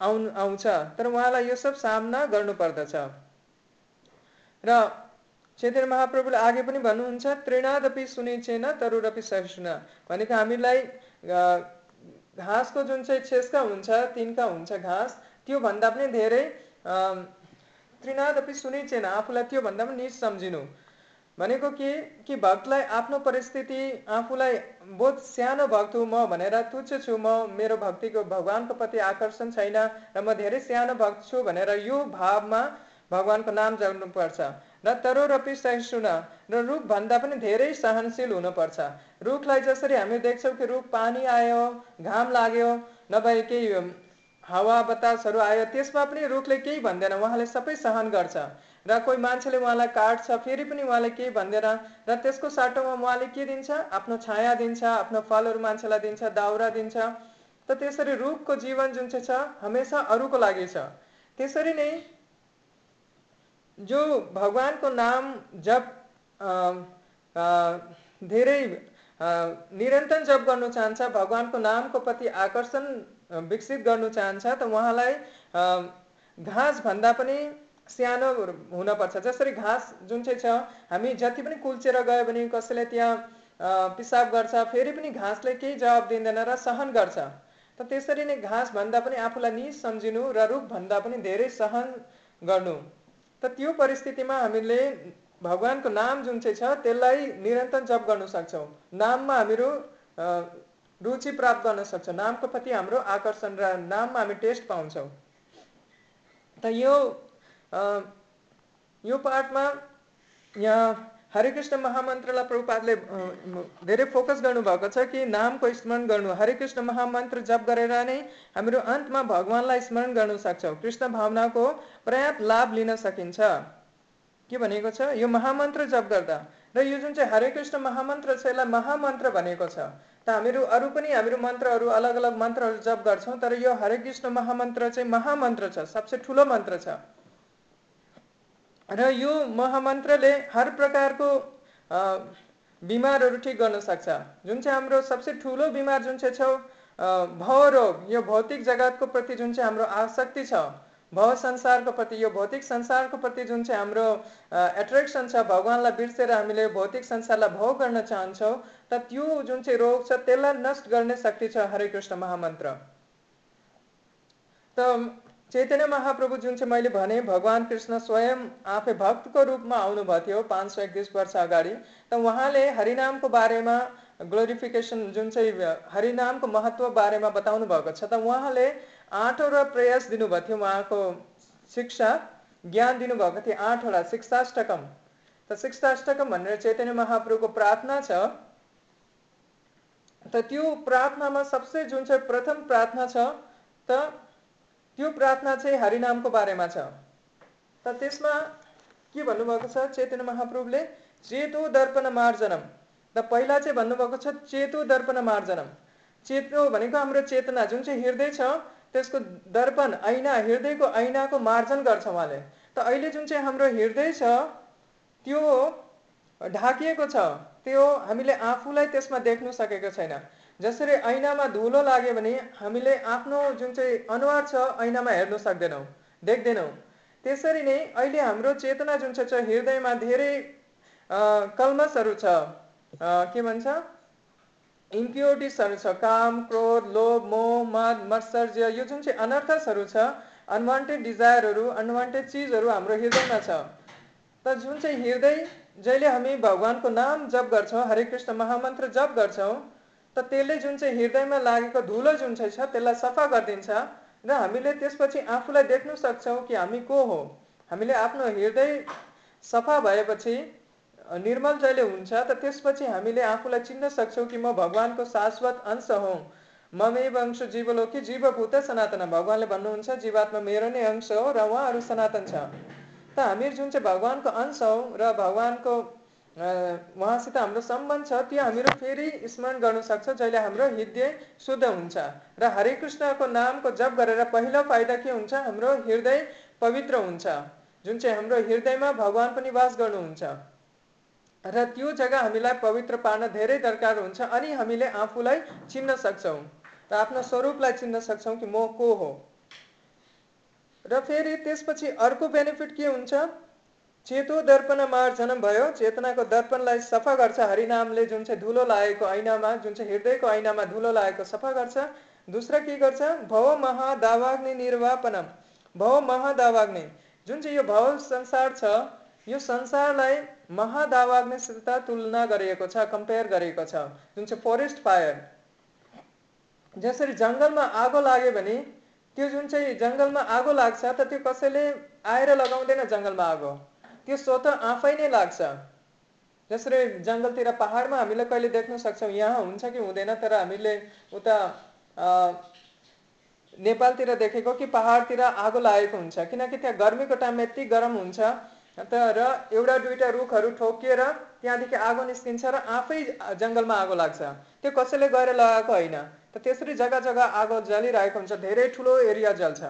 आउ आउँछ। तर उहाँलाई यो सब सामना गर्नुपर्दछ। र चैतन्य महाप्रभुले आगे पनि भन्नुहुन्छ त्रिणादपि सुनिचेन तरुरपि सहिष्णुना भनेको हामीलाई घाँसको जुन चाहिँ छेस्का हुन्छ तिनका हुन्छ घाँस त्योभन्दा पनि धेरै त्रिनादपि सुनिचेन। आफूलाई त्योभन्दा पनि निज सम्झिनु भनेको के कि भक्तलाई आफ्नो परिस्थिति आफूलाई बहुत सानो भक्त हुँ म भनेर तुच्छ छु म मेरो भक्तिको भगवान्को प्रति आकर्षण छैन र म धेरै सानो भक्त छु भनेर यो भावमा भगवान्को नाम जग्नुपर्छ र तरोरपी सहिष्णु र रुखभन्दा पनि धेरै सहनशील हुनुपर्छ। रुखलाई जसरी हामी देख्छौँ कि रुख पानी आयो घाम लाग्यो नभए केही हावा बतासहरू आयो त्यसमा पनि रुखले केही भन्दैन उहाँले सबै सहन गर्छ। र कोही मान्छेले उहाँलाई काट्छ फेरि पनि उहाँले केही भन्दैन। र त्यसको साटोमा उहाँले के दिन्छ? आफ्नो छाया दिन्छ आफ्नो फलहरू मान्छेलाई दिन्छ दाउरा दिन्छ। त त्यसरी रुखको जीवन जुन चाहिँ छ हमेसा अरूको लागि छ। त्यसरी नै जो भगवानको नाम जप धेरै निरन्तर जप गर्नु चाहन्छ भगवानको नामको प्रति आकर्षण विकसित गर्नु चाहन्छ त उहाँलाई घाँस भन्दा पनि सानो हुनपर्छ। जसरी घाँस जुन चाहिँ छ हामी जति पनि कुल्चेर गयो भने कसैले त्यहाँ पिसाब गर्छ फेरि पनि घाँसले केही जवाब दिँदैन र सहन गर्छ। त त्यसरी नै घाँस भन्दा पनि आफूलाई नि सम्झिनु र रुख भन्दा पनि धेरै सहन गर्नु। त त्यो परिस्थितिमा हामीले भगवान्को नाम जुन चाहिँ छ त्यसलाई निरन्तर जप गर्न सक्छौँ। नाममा हामीहरू रुचि प्राप्त गर्न सक्छौँ। नामको प्रति हाम्रो आकर्षण र नाममा हामी टेस्ट पाउँछौँ। त यो यो पाठमा यहाँ हरे कृष्ण महामन्त्रलाई प्रभुपादले धेरै फोकस गर्नुभएको छ कि नामको स्मरण गर्नु। हरे कृष्ण महामन्त्र जप गरेर नै हामीहरू अन्तमा भगवान्लाई स्मरण गर्न सक्छौँ। कृष्ण भावनाको पर्याप्त लाभ लिन सकिन्छ। के भनेको छ? यो महामन्त्र जप गर्दा। र यो जुन चाहिँ हरे कृष्ण महामन्त्र छ यसलाई महामन्त्र भनेको छ। त हामीहरू अरू पनि हामीहरू मन्त्रहरू अलग अलग मन्त्रहरू जप गर्छौँ तर यो हरे कृष्ण महामन्त्र चाहिँ महामन्त्र छ सबसे ठुलो मन्त्र छ। र यो महामन्त्रले हर प्रकारको बिमारहरू ठिक गर्न सक्छ। जुन चाहिँ हाम्रो सबसे ठुलो बिमार जुन चाहिँ छ भव रोग, यो भौतिक जगतको प्रति जुन चाहिँ हाम्रो आसक्ति छ, भव संसारको प्रति, यो भौतिक संसारको प्रति जुन चाहिँ हाम्रो एट्र्याक्सन छ, भगवान्लाई बिर्सेर हामीले भौतिक संसारलाई भव गर्न चाहन्छौँ, त त्यो जुन चाहिँ रोग छ, त्यसलाई नष्ट गर्ने शक्ति छ हरे कृष्ण महामन्त्र। त चैतन्य महाप्रभु मैले भने, भगवान् कृष्ण स्वयं आफै भक्तको रूपमा आउनुभएको थियो पाँच सय एकतिस वर्ष अगाडि। त उहाँले हरिनामको बारेमा ग्लोरिफिकेसन जुन चाहिँ हरिनामको महत्व बारेमा बताउनु भएको छ, त उहाँले आठवटा प्रयास दिनुभएको थियो, उहाँको शिक्षा, ज्ञान दिनुभएको थियो, आठवटा शिक्षाष्टकम। त शिक्षाष्टकम चैतन्य महाप्रभुको प्रार्थना छ। त त्यो प्रार्थनामा सबसे चाहिँ प्रथम प्रार्थना छ त्यो प्रार्थना चाहिँ हरिनामको बारेमा छ। त त्यसमा के भन्नुभएको छ? चेतन महाप्रभुले चेतो दर्पण मार्जनम। र पहिला चाहिँ भन्नुभएको छ चेतो दर्पण मार्जनम। चेतो भनेको हाम्रो चेतना जुन चाहिँ हृदय छ त्यसको दर्पण ऐना हृदयको ऐनाको मार्जन गर्छ उहाँले। त अहिले जुन चाहिँ हाम्रो हृदय छ त्यो ढाकिएको छ त्यो हामीले आफूलाई त्यसमा देख्नु सकेको छैन। जसरी ऐनामा धुलो लाग्यो भने हामीले आफ्नो जुन चाहिँ अनुहार छ ऐनामा हेर्न सक्दैनौँ देख्दैनौँ। त्यसरी नै अहिले हाम्रो चेतना जुन छ हृदयमा धेरै कल्मसहरू छ। के भन्छ? इम्प्योरिटिसहरू छ काम क्रोध लोभ मोह मद मत्सर्य यो जुन चाहिँ अनर्थसहरू छ अनवान्टेड डिजायरहरू अनवान्टेड चिजहरू हाम्रो हृदयमा छ। त जुन चाहिँ हृदय जहिले हामी भगवान्को नाम जप गर्छौँ हरे कृष्ण महामन्त्र जप गर्छौँ त त्यसले जुन चाहिँ हृदयमा लागेको धुलो जुन चाहिँ छ त्यसलाई सफा गरिदिन्छ र हामीले त्यसपछि आफूलाई देख्न सक्छौँ कि हामी को हो। हामीले आफ्नो हृदय सफा भएपछि निर्मल जहिले हुन्छ त त्यसपछि हामीले आफूलाई चिन्न सक्छौँ कि म भगवान्को शाश्वत अंश हौ। ममेव अंश जीवलो कि जीवभूत सनातन। भगवान्ले भन्नुहुन्छ जीवात्मा मेरो नै अंश हो र उहाँहरू सनातन छ। त हामीहरू जुन चाहिँ भगवान्को अंश हौ र भगवान्को उहाँसित हाम्रो सम्बन्ध छ त्यो हामीहरू फेरि स्मरण गर्न सक्छौँ जहिले हाम्रो हृदय शुद्ध हुन्छ। र हरे कृष्णको नामको जप गरेर पहिलो फाइदा के हुन्छ? हाम्रो हृदय पवित्र हुन्छ जुन चाहिँ हाम्रो हृदयमा भगवान् पनि वास गर्नुहुन्छ। र त्यो जग्गा हामीलाई पवित्र पार्न धेरै दरकार हुन्छ अनि हामीले आफूलाई चिन्न सक्छौँ। र आफ्नो स्वरूपलाई चिन्न सक्छौँ कि म को हो? र फेरि त्यसपछि अर्को बेनिफिट के हुन्छ? चेतो दर्पण मार्जन भयो। चेतनाको दर्पणलाई सफा गर्छ। हरिनामले जुन चाहिँ धुलो लागेको ऐनामा जुन चाहिँ हृदयको ऐनामा धुलो लागेको सफा गर्छ। दोस्रो के गर्छ? भव महादावाग्नि निर्वापनम। भव महादावाग्नि। जुन चाहिँ यो भव संसार छ यो संसारलाई महादावाग्निसित तुलना गरिएको छ कम्पेयर गरिएको छ। जुन चाहिँ फरेस्ट फायर जसरी जङ्गलमा आगो लाग्यो भने त्यो जुन चाहिँ जङ्गलमा आगो लाग्छ त त्यो कसैले आएर लगाउँदैन जङ्गलमा आगो। त्यो स्वत आफै नै लाग्छ। जसरी जङ्गलतिर पहाडमा हामीले कहिले देख्न सक्छौँ यहाँ हुन्छ कि हुँदैन तर हामीले उता नेपालतिर देखेको कि पहाडतिर आगो लागेको हुन्छ। किनकि त्यहाँ गर्मीको टाइममा यति गरम हुन्छ तर एउटा दुईवटा रुखहरू ठोकिएर त्यहाँदेखि आगो निस्किन्छ र आफै जङ्गलमा आगो लाग्छ। त्यो कसैले गएर लगाएको होइन। त त्यसरी जग्गा जग्गा आगो जलिरहेको हुन्छ धेरै ठुलो एरिया जल्छ।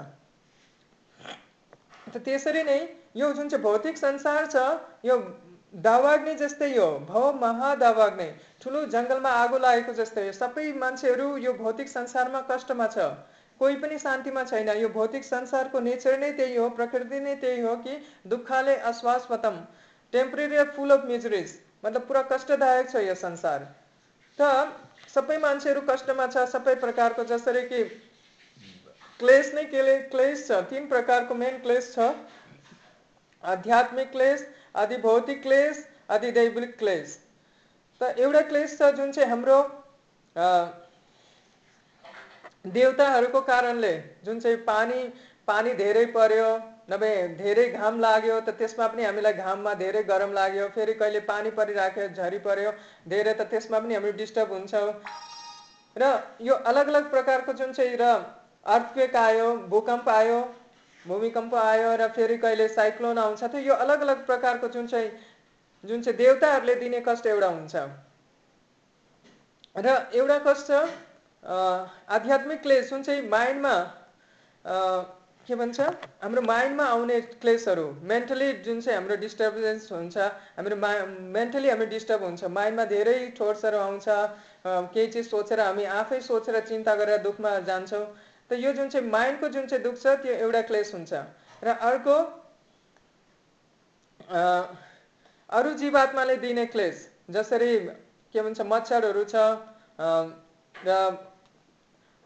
त त्यसरी नै यो जुन चाहिँ भौतिक संसार छ यो दावाग्नि जस्तै हो भव महादावाग्नि ठुलो जङ्गलमा आगो लागेको जस्तै सबै मान्छेहरू यो भौतिक संसारमा कष्टमा छ। कोही पनि शान्तिमा छैन। यो भौतिक संसारको नेचर नै त्यही हो प्रकृति नै त्यही हो कि दुःखले अस्वास्पतम टेम्परेरी फुल अफ मिजरिज मतलब पुरा कष्टदायक छ यो संसार। त सबै मान्छेहरू कष्टमा छ सबै प्रकारको जसरी कि क्लेस नै के क्लेस छ तिन प्रकारको मेन क्लेस छ। आध्यात्मिक क्लेस आदि भौतिक क्लेस आदि दैविक क्लेस त एउटा क्लेस छ जुन चाहिँ हाम्रो देवताहरूको कारणले जुन चाहिँ पानी पानी धेरै पर्यो नभए धेरै घाम लाग्यो त त्यसमा पनि हामीलाई घाममा धेरै गरम लाग्यो फेरि कहिले पानी परिराख्यो झरी पर्यो धेरै त त्यसमा पनि हामी डिस्टर्ब हुन्छौँ। र यो अलग अलग प्रकारको जुन चाहिँ र अर्थक्वेक आयो भूकम्प आयो भूमिकम्प आयो र फेरि कहिले साइक्लोन आउँछ त यो अलग अलग प्रकारको जुन चाहिँ जुन चाहिँ देवताहरूले दिने कष्ट एउटा हुन्छ। र एउटा कष्ट आध्यात्मिक क्लेस जुन चाहिँ माइन्डमा के भन्छ हाम्रो माइन्डमा आउने क्लेसहरू मेन्टली जुन चाहिँ हाम्रो डिस्टर्बेन्स हुन्छ हाम्रो मा मेन्टली हामी डिस्टर्ब हुन्छ माइन्डमा धेरै थोट्सहरू आउँछ केही चिज सोचेर हामी आफै सोचेर चिन्ता गरेर दुःखमा जान्छौँ। त यो जुन चाहिँ माइन्डको जुन चाहिँ दुःख छ त्यो एउटा क्लेस हुन्छ। र अर्को अरू जीवात्माले दिने क्लेस जसरी के भन्छ मच्छरहरू छ र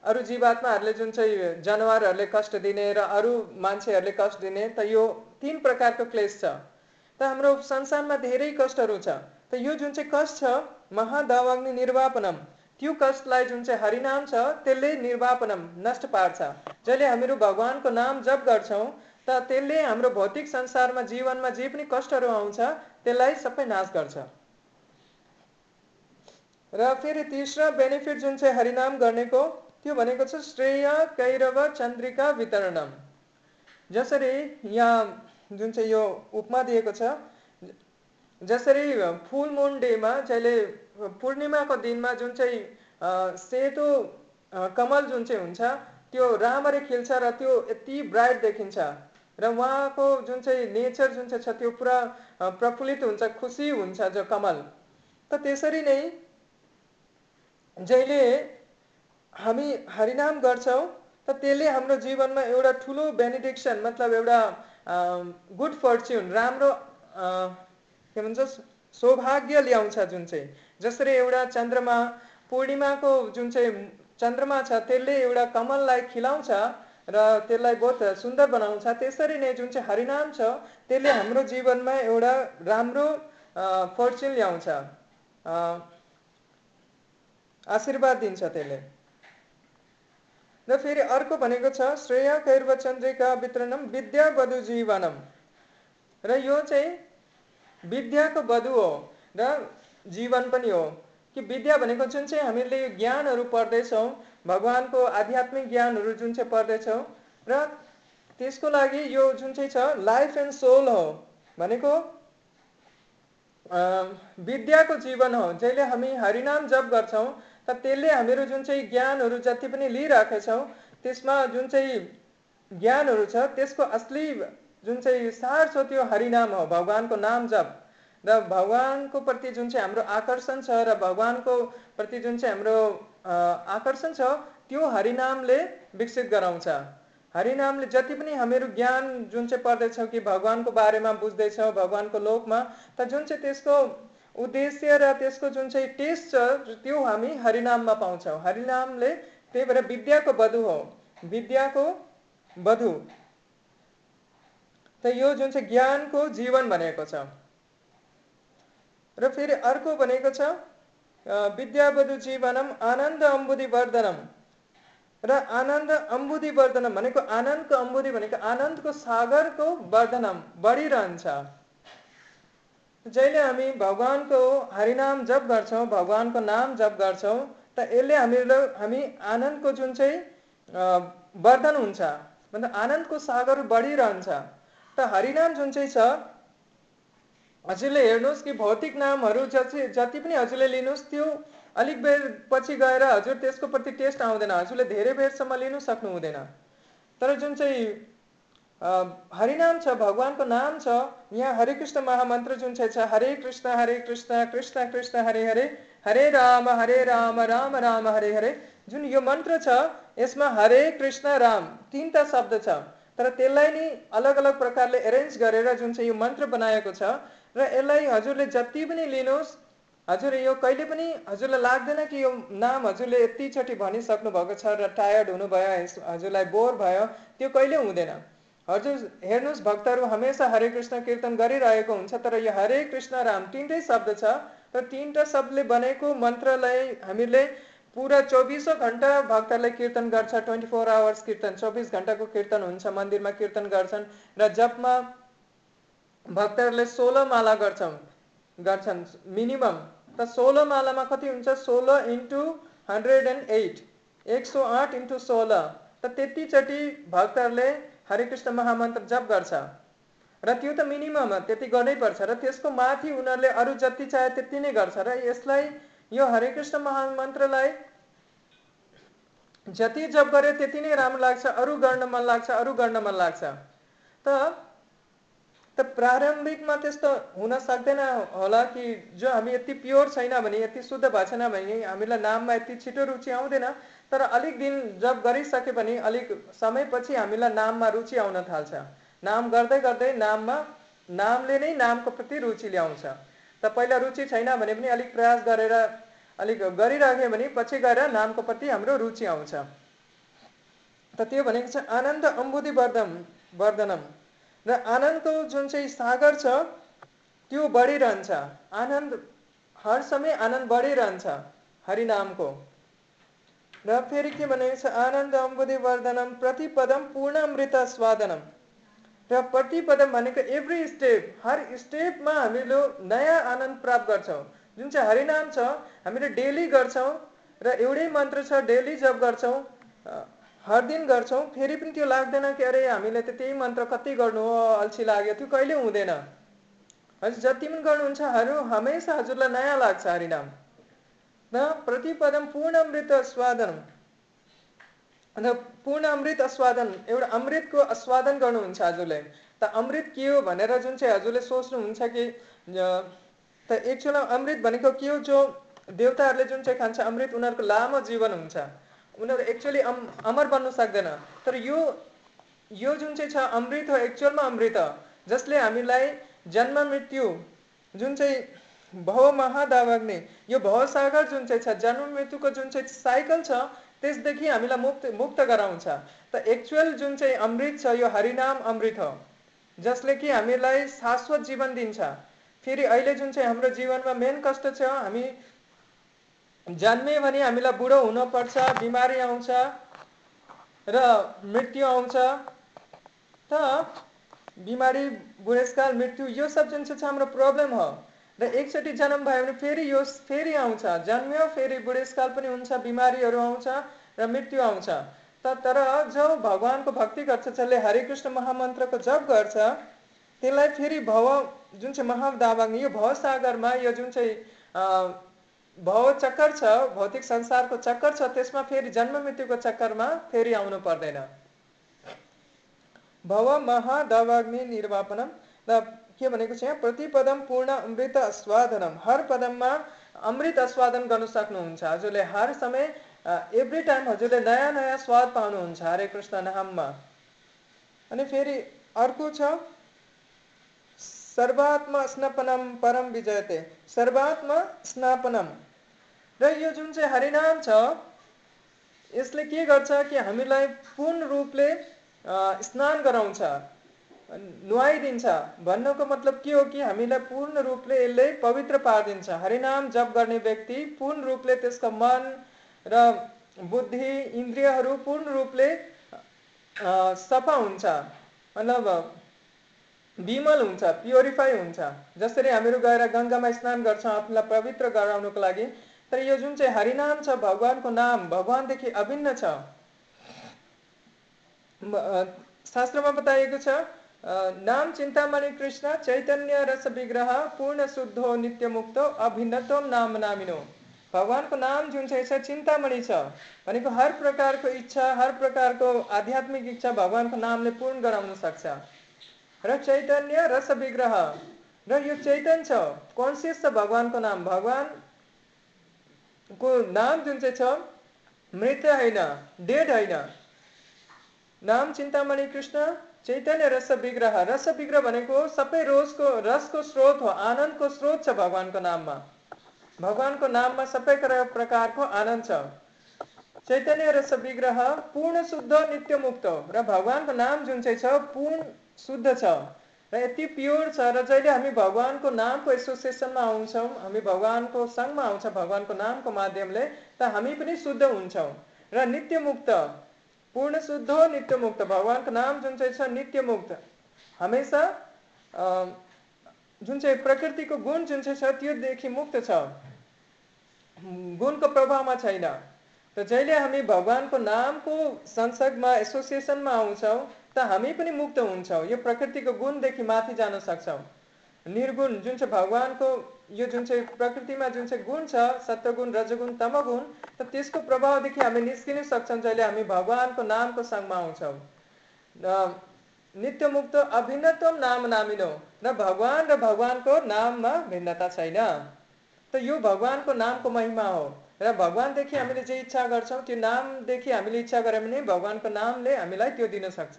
अरू जीवात्माहरूले जुन चाहिँ जनावरहरूले कष्ट दिने र अरू मान्छेहरूले कष्ट दिने त यो तिन प्रकारको क्लेस छ। त हाम्रो संसारमा धेरै कष्टहरू छ। त यो जुन चाहिँ कष्ट छ महादावाग्नि निर्वापनम। त्यो कष्टलाई जुन चाहिँ हरिनाम छ त्यसले निर्वापनम नष्ट पार्छ। जहिले हामीहरू भगवान्को नाम जप गर्छौँ त त्यसले हाम्रो भौतिक संसारमा जीवनमा जे पनि कष्टहरू आउँछ त्यसलाई सबै नाश गर्छ। र फेरि तेस्रो बेनिफिट जुन चाहिँ हरिनाम गर्नेको त्यो भनेको छ श्रेय कैरव चन्द्रिका वितरणम। जसरी यहाँ जुन चाहिँ यो उपमा दिएको छ जसरी फुल मुन डेमा जहिले पूर्णिमाको दिनमा जुन चाहिँ सेतो कमल जुन चाहिँ हुन्छ त्यो राम्ररी खिल्छ र त्यो यति ब्राइट देखिन्छ। र उहाँको जुन चाहिँ नेचर जुन चाहिँ छ त्यो पुरा प्रफुल्लित हुन्छ खुसी हुन्छ जो कमल। त त्यसरी नै जहिले हामी हरिनाम गर्छौँ त त्यसले हाम्रो जीवनमा एउटा ठुलो बेनिडिक्सन मतलब एउटा गुड फर्च्युन राम्रो के भन्छ सौभाग्य ल्याउँछ जुन चाहिँ। जसरी एउटा चन्द्रमा पूर्णिमाको जुन चाहिँ चन्द्रमा छ त्यसले एउटा कमललाई खिलाउँछ र त्यसलाई बहुत सुन्दर बनाउँछ। त्यसरी नै जुन चाहिँ हरिनाम छ त्यसले हाम्रो जीवनमा एउटा राम्रो फर्च्युन ल्याउँछ। आशीर्वाद दिन्छ त्यसले। र फेरि अर्को भनेको छ श्रेय कैर्व चन्द्रिका वितरणम विद्या वधु जीवनम। र यो चाहिँ विद्याको वधु हो र जीवन पनि हो। कि विद्या भनेको जुन चाहिँ हामीले यो ज्ञानहरू पढ्दैछौँ भगवान्को आध्यात्मिक ज्ञानहरू जुन चाहिँ पढ्दैछौँ र त्यसको लागि यो जुन चाहिँ छ लाइफ एन्ड सोल हो भनेको विद्याको जीवन हो। जहिले हामी हरिनाम जप गर्छौँ त त्यसले हामीहरू जुन चाहिँ ज्ञानहरू जति पनि लिइरहेका छौँ त्यसमा जुन चाहिँ ज्ञानहरू छ त्यसको असली जुन चाहिँ सार छ त्यो हरिनाम हो भगवान्को नाम जप। र भगवान्को प्रति जुन चाहिँ हाम्रो आकर्षण छ र भगवान्को प्रति जुन चाहिँ हाम्रो आकर्षण छ त्यो हरिनामले विकसित गराउँछ। हरिनामले जति पनि हामीहरू ज्ञान जुन चाहिँ पढ्दैछौँ कि भगवान्को बारेमा बुझ्दैछौँ भगवान्को लोकमा त जुन चाहिँ त्यसको उद्देश्य र त्यसको जुन चाहिँ टेस्ट छ त्यो हामी हरिनाममा पाउँछौँ। हरिनामले त्यही भएर विद्याको वधु हो। विद्याको वधु त यो जुन चाहिँ ज्ञानको जीवन भनेको छ। र फेरि अर्को भनेको छ विद्यावधु जीवनम आनन्द अम्बुदि वर्धनम। र आनन्द अम्बुदि वर्धनम भनेको आनन्दको अम्बुदि भनेको आनन्दको सागरको वर्धनम बढिरहन्छ। जहिले हामी भगवान्को हरिनाम जप गर्छौँ भगवान्को नाम जप गर्छौँ त यसले हामीलाई हामी आनन्दको जुन चाहिँ वर्धन हुन्छ। मतलब आनन्दको सागर बढिरहन्छ। त हरिनाम छ? हजुरले हेर्नुहोस् कि भौतिक नामहरू जति जति पनि हजुरले लिनुहोस् बेर पछि गएर हजुर त्यसको प्रति टेस्ट आउँदैन। हजुरले धेरै बेरसम्म लिनु सक्नु तर चाहिँ हरिनाम छ, भगवान्को नाम छ, यहाँ हरे कृष्ण चाहिँ छ, हरे कृष्ण हरे कृष्ण कृष्ण कृष्ण, हरे हरे हरे राम हरे राम राम राम, हरे हरे, जुन यो मन्त्र छ, यसमा हरे, कृष्ण, राम, तिनवटा शब्द छ। तर त्यसलाई नि अलग अलग प्रकारले एरेन्ज गरेर जुन चाहिँ यो मन्त्र बनाएको छ र यसलाई हजुरले जति पनि लिनुहोस् हजुर यो कहिले पनि हजुरलाई लाग्दैन कि यो नाम हजुरले यतिचोटि भनिसक्नु भएको छ र टायर्ड हुनुभयो हजुरलाई बोर भयो त्यो कहिले हुँदैन। हजुर हेर्नुहोस् भक्तहरू हमेसा हरे कृष्ण कीर्तन गरिरहेको हुन्छ तर यो हरे कृष्ण राम तिनटै शब्द छ र तिनवटा शब्दले बनेको मन्त्रलाई हामीले पुरा चौबिसौँ घन्टा भक्तहरूले कीर्तन गर्छ ट्वेन्टी फोर आवर्स कीर्तन चौबिस घन्टाको कीर्तन हुन्छ मन्दिरमा कीर्तन गर्छन् र जपमा भक्तहरूले सोह्र माला गर्छन् गर्छन् मिनिमम त सोह्र मालामा कति हुन्छ? सोह्र इन्टु हन्ड्रेड एन्ड एट एक सौ आठ इन्टु सोह्र। त त्यतिचोटि भक्तहरूले हरे कृष्ण महामन्त्र जप गर्छ। र त्यो त मिनिमम त्यति गर्नै पर्छ। र त्यसको माथि उनीहरूले अरू जति चाहे त्यति नै गर्छ। र यसलाई यो हरे कृष्ण महामन्त्रलाई जति जप गरे त्यति नै राम्रो लाग्छ अरू गर्न मन लाग्छ अरू गर्न मन लाग्छ। त त प्रारम्भिकमा त्यस्तो हुन सक्दैन होला कि जो हामी यति प्योर छैन भने यति शुद्ध भएको छैन भने हामीलाई नाममा यति छिटो रुचि आउँदैन तर अलिक दिन जब गरिसक्यो भने अलिक समयपछि हामीलाई नाममा रुचि आउन थाल्छ। नाम गर्दै गर्दै नाममा नामले नै नामको प्रति रुचि ल्याउँछ। त पहिला रुचि छैन भने पनि अलिक प्रयास गरेर अलिक गरिराख्यो भने पछि गएर नामको प्रति हाम्रो रुचि आउँछ। त त्यो भनेको छ आनन्द अम्बुदि वर्धम वर्धनम। र आनन्दको जुन चाहिँ सागर छ त्यो बढिरहन्छ। आनन्द हर समय आनन्द बढिरहन्छ हरिनामको। र फेरि के भनेको छ? आनन्द अम्बुदि वर्धनम प्रतिपदम पूर्णामृत स्वादनम। र प्रतिपदम भनेको एभ्री स्टेप हर स्टेपमा हामीले नयाँ आनन्द प्राप्त गर्छौँ। जुन चाहिँ हरिनाम छ हामीले डेली गर्छौँ र एउटै मन्त्र छ डेली जप गर्छौँ हर दिन गर्छौँ फेरि पनि त्यो लाग्दैन कि अरे हामीले त त्यही मन्त्र कति गर्नु हो अल्छी लाग्यो त्यो कहिले हुँदैन। हजुर जति पनि गर्नुहुन्छ हरू हमेसा हजुरलाई नयाँ लाग्छ हरिनाम। र प्रतिपदम पूर्ण अमृत स्वादन अन्त पूर्ण अमृत आस्वादन एउटा अमृतको आस्वादन गर्नुहुन्छ हजुरले। त अमृत के हो भनेर जुन चाहिँ हजुरले सोच्नुहुन्छ कि त एक्चुअल अमृत भनेको के हो जो देवताहरूले जुन चाहिँ खान्छ अमृत उनीहरूको लामो जीवन हुन्छ। उनीहरू एक्चुअली अम अमर बन्नु सक्दैन। तर यो यो जुन चाहिँ छ अमृत हो एक्चुअलमा अमृत। हो जसले हामीलाई जन्म मृत्यु जुन चाहिँ भव महादावग्ने यो भवसागर जुन चाहिँ छ जन्म मृत्युको जुन चाहिँ साइकल छ त्यसदेखि हामीलाई मुक्त मुक्त गराउँछ। त एक्चुअल जुन चाहिँ अमृत छ यो हरिनाम अमृत हो जसले कि हामीलाई शाश्वत जीवन दिन्छ। फेरि अहिले जुन चाहिँ हाम्रो जीवनमा मेन कष्ट छ हामी जन्मे भने हामीलाई बुढो हुनुपर्छ बिमारी आउँछ र मृत्यु आउँछ। त बिमारी बुढेसकाल मृत्यु यो सब जुन चाहिँ छ हाम्रो प्रब्लम हो। र एकचोटि जन्म भयो भने फेरि यो फेरि आउँछ। जन्मियो फेरि बुढेसकाल पनि हुन्छ बिमारीहरू आउँछ र मृत्यु आउँछ। त तर जो भगवान्को भक्ति गर्छ जसले हरे कृष्ण महामन्त्रको जप गर्छ त्यसलाई फेरि भव जुन चाहिँ महादावाग्नि यो भवसागरमा यो जुन चाहिँ भव चक्कर छ भौतिक संसारको चक्कर छ त्यसमा फेरि जन्म मृत्युको चक्करमा फेरि आउनु पर्दैन। भव महादवाग्नि निर्वापनम। र के भनेको छ यहाँ प्रतिपदम पूर्ण अमृत आस्वादनम। हर पदममा अमृत आस्वादन गर्न सक्नुहुन्छ। हजुरले हर समय एभ्री टाइम हजुरले नयाँ नयाँ स्वाद पाउनुहुन्छ। हरे कृष्ण नाममा। अनि फेरि अर्को छ सर्वात्म स्नापनम परम विजयते। सर्वात्म स्नापनम। र यो जुन चाहिँ हरिनाम छ यसले के गर्छ कि हामीलाई पूर्ण रूपले स्नान गराउँछ। नुहाइदिन्छ। भन्नुको मतलब के हो कि हामीलाई पूर्ण रूपले यसले पवित्र पारिदिन्छ। हरिनाम जप गर्ने व्यक्ति पूर्ण रूपले त्यसको मन र बुद्धि इन्द्रियहरू पूर्ण रूपले सफा हुन्छ। मतलब विमल हुन्छ प्योरिफाई हुन्छ। जसरी हामीहरू गएर गङ्गामा स्नान गर्छौँ आफूलाई पवित्र गराउनको लागि। तर यो जुन चाहिँ हरिनाम छ भगवान्को नाम भगवान्देखि अभिन्न छ। शास्त्रमा बताइएको छ नाम चिन्तामणि कृष्ण चैतन्य रस विग्रह पूर्ण शुद्धो नित्य मुक्तो अभिन्नतम नाम नामिनो। भगवान्को नाम जुन चाहिँ चिन्तामणि छ। भनेको हर प्रकारको इच्छा हर प्रकारको आध्यात्मिक इच्छा भगवान्को नामले पूर्ण गराउन सक्छ। र चैतन्य रस विग्रह। र यो चैतन्य छ कन्सियस छ भगवान्को नाम? भगवान्को नाम जुन चाहिँ छ मृत होइन डेड होइन। नाम चिन्तामणि कृष्ण चैतन्य रस विग्रह। रस विग्रह भनेको सबै रोजको रसको स्रोत हो आनन्दको स्रोत छ भगवान्को नाममा। भगवान्को नाममा सबै प्रकारको आनन्द छ। चैतन्य रस विग्रह पूर्ण शुद्ध नित्य मुक्त र भगवान्को नाम जुन चाहिँ छ पूर्ण शुद्ध छ। र यति प्योर छ र जहिले हामी भगवान्को नामको एसोसिएसनमा आउँछौँ हामी भगवान्को सङ्घमा आउँछ भगवान्को नामको माध्यमले त हामी पनि शुद्ध हुन्छौँ। र नित्य मुक्त पूर्ण शुद्ध हो नित्य मुक्त। भगवान्को नाम जुन चाहिँ छ नित्य मुक्त। हमेसा जुन चाहिँ प्रकृतिको गुण जुन चाहिँ छ त्योदेखि मुक्त छ। गुणको प्रभावमा छैन। र जहिले हामी भगवान्को नामको संसदमा एसोसिएसनमा आउँछौँ त हामी पनि मुक्त हुन्छौँ। यो प्रकृतिको गुणदेखि माथि जान सक्छौँ। निर्गुण जुन चाहिँ भगवान्को यो जुन चाहिँ प्रकृतिमा जुन चाहिँ गुण छ सत्वगुण रजगुण तमगुण त त्यसको प्रभावदेखि हामी निस्किन सक्छौँ जहिले हामी भगवान्को नामको सङ्घमा आउँछौँ नित्य मुक्त अभिन्नतम नाम नामिनो र भगवान् र भगवान्को नाममा भिन्नता छैन। त यो भगवान्को नामको महिमा हो। र भगवान्देखि हामीले जे इच्छा गर्छौँ त्यो नामदेखि हामीले इच्छा गऱ्यो भने भगवान्को नामले हामीलाई त्यो दिन सक्छ।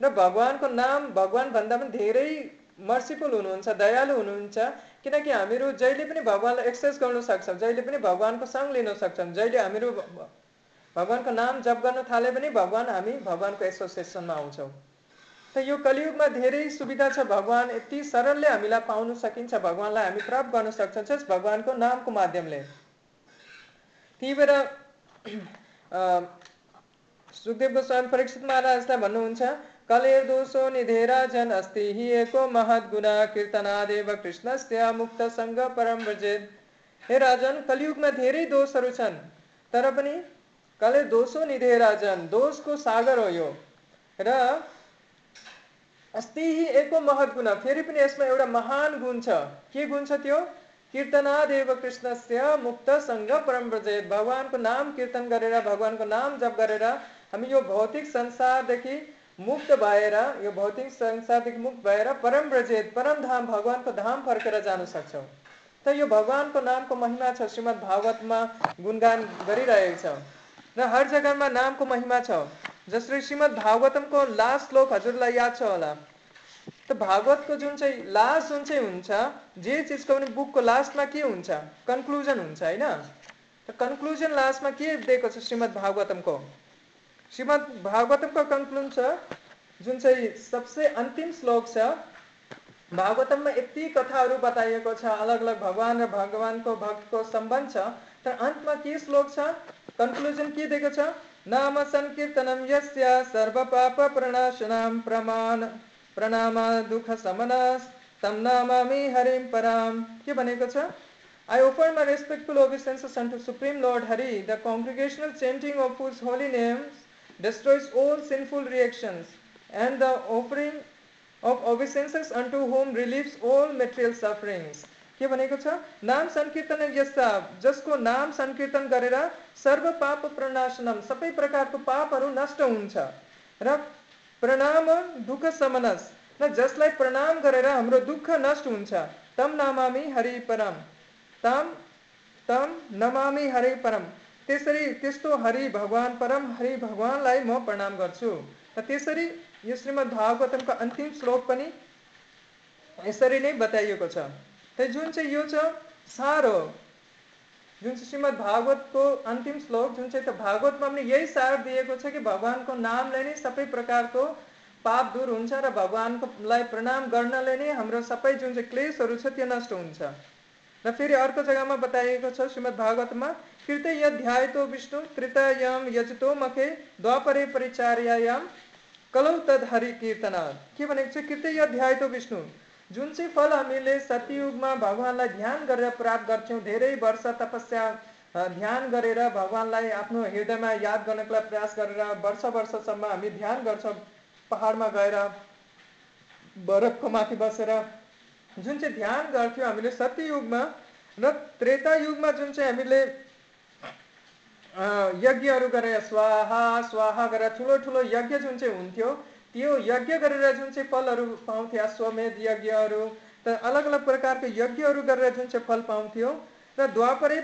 र भगवान्को नाम भगवान् भन्दा पनि धेरै मर्सिफुल हुनुहुन्छ दयालु हुनुहुन्छ किनकि हामीहरू जहिले पनि भगवान्लाई एक्सेस गर्न सक्छौँ जहिले पनि भगवान्को सङ्ग लिन सक्छौँ जहिले हामीहरू भगवान्को नाम जप गर्न थाले पनि भगवान् हामी भगवान्को एसोसिएसनमा आउँछौँ त यो कलियुगमा धेरै सुविधा छ भगवान् यति सरलले हामीलाई पाउन सकिन्छ भगवान्लाई हामी प्राप्त गर्न सक्छौँ जस भगवान्को नामको माध्यमले त्यही भएर सुखदेव गोस्वामी परीक्षित महाराजलाई भन्नुहुन्छ कलेर दोषो निधेरा जन अस्ति हि एको महत गुना कीर्तनादेव कृष्णस्य मुक्त सङ्ग परम ब्रजेद हे राजन, कलियुगमा धेरै दोषहरू छन्, तर पनि कले दोषो निधेरा जन दोषको सागर हो यो। र अस्ति एको महत गुना फेरि पनि यसमा एउटा महान गुण छ। के गुण छ त्यो? कीर्तनादेव कृष्णस्य मुक्त सङ्ग परम ब्रजेत भगवान्को नाम कीर्तन गरेर, भगवान्को नाम जप गरेर हामी यो भौतिक संसारदेखि मुक्त भएर यो भौतिक संसारदेखि मुक्त भएर परम ब्रजेत परम धाम भगवान्को धाम फर्केर जान सक्छौँ। त यो भगवान्को नामको महिमा छ श्रीमद् भागवतमा गुणगान गरिरहेको छ। र हर जग्गामा नामको महिमा छ जसरी श्रीमद् भागवतमको लास्ट श्लोक हजुरलाई याद छ होला। त भागवतको जुन चाहिँ लास्ट जुन चाहिँ हुन्छ जे चिजको पनि बुकको लास्टमा के हुन्छ? कन्क्लुजन हुन्छ होइन? त कन्क्लुजन लास्टमा के दिएको छ श्रीमद् भागवतमको? श्रीमद् भागवतमको कन्क्लुजन छ जुन चाहिँ सबसे अन्तिम श्लोक छ भागवतममा यति कथाहरू बताइएको छ अलग अलग भगवान् र भगवान्को भक्तको सम्बन्ध छ तर अन्तमा के श्लोक छ कन्क्लुजन के दिएको छ नाम सङ्कीर्तनम यस्य सर्व पाप प्रणाशनाम प्रमाण प्रणाम दुःख समनस तम नामामि हरिम पराम के भनेको छ? I offer my respectful obeisances unto Supreme Lord Hari, the congregational chanting of whose holy names destroys all sinful reactions, and the offering of obeisances unto whom relieves all material sufferings. के भनेको छ नाम सङ्कीर्तन यस्ता जसको नाम सङ्कीर्तन गरेर सर्व पाप प्रणाशनम सबै प्रकारको पापहरू नष्ट हुन्छ र प्रणाम दुःख समनस। र जसलाई प्रणाम गरेर हाम्रो दुःख नष्ट हुन्छ तम नामामी हरि परम। तम तम नमामी हरि परम। त्यसरी त्यस्तो हरि भगवान परम हरि भगवानलाई म प्रणाम गर्छु। र त्यसरी यो श्रीमद् भागवतमको अन्तिम श्लोक पनि यसरी नै बताइएको छ। त जुन चाहिँ यो छ सार। हो जुन चाहिँ श्रीमद् भागवतको अन्तिम श्लोक जुन चाहिँ त भागवतमा पनि यही सार दिएको छ कि भगवान्को नामले नै सबै प्रकारको पाप दूर हुन्छ र भगवान्कोलाई प्रणाम गर्नले नै हाम्रो सबै जुन चाहिँ क्लेसहरू छ त्यो नष्ट हुन्छ। र फेरि अर्को जग्गामा बताइएको छ श्रीमद् भागवतमा कृत यध्यायतो विष्णु त्रितयम यजतो मखे द्वापरे परिचार्यायाम कलौ तद हरि कीर्तना के भनेको छ कृत्य अध्याय त विष्णु जुन चाहिँ फल हामीले सत्ययुगमा भगवान्लाई ध्यान गरेर प्राप्त गर्छौँ, धेरै वर्ष तपस्या ध्यान गरेर भगवान्लाई आफ्नो हृदयमा याद गर्नको लागि प्रयास गरेर वर्ष वर्षसम्म हामी ध्यान गर्छौँ, पहाडमा गएर बरफको माथि बसेर। जुन चाहिँ ध्यान गर्थ्यौँ हामीले सत्ययुगमा र त्रेता युगमा जुन चाहिँ हामीले यज्ञहरू गरेर स्वाहा स्वाहा गरेर ठुलो ठुलो यज्ञ जुन चाहिँ हुन्थ्यो, त्यो यज्ञ गरेर जुन चाहिँ फलहरू पाउँथ्यो अश्वमेध यज्ञहरू, त अलग अलग प्रकारको यज्ञहरू गरेर जुन चाहिँ फल पाउँथ्यो, र द्वापरै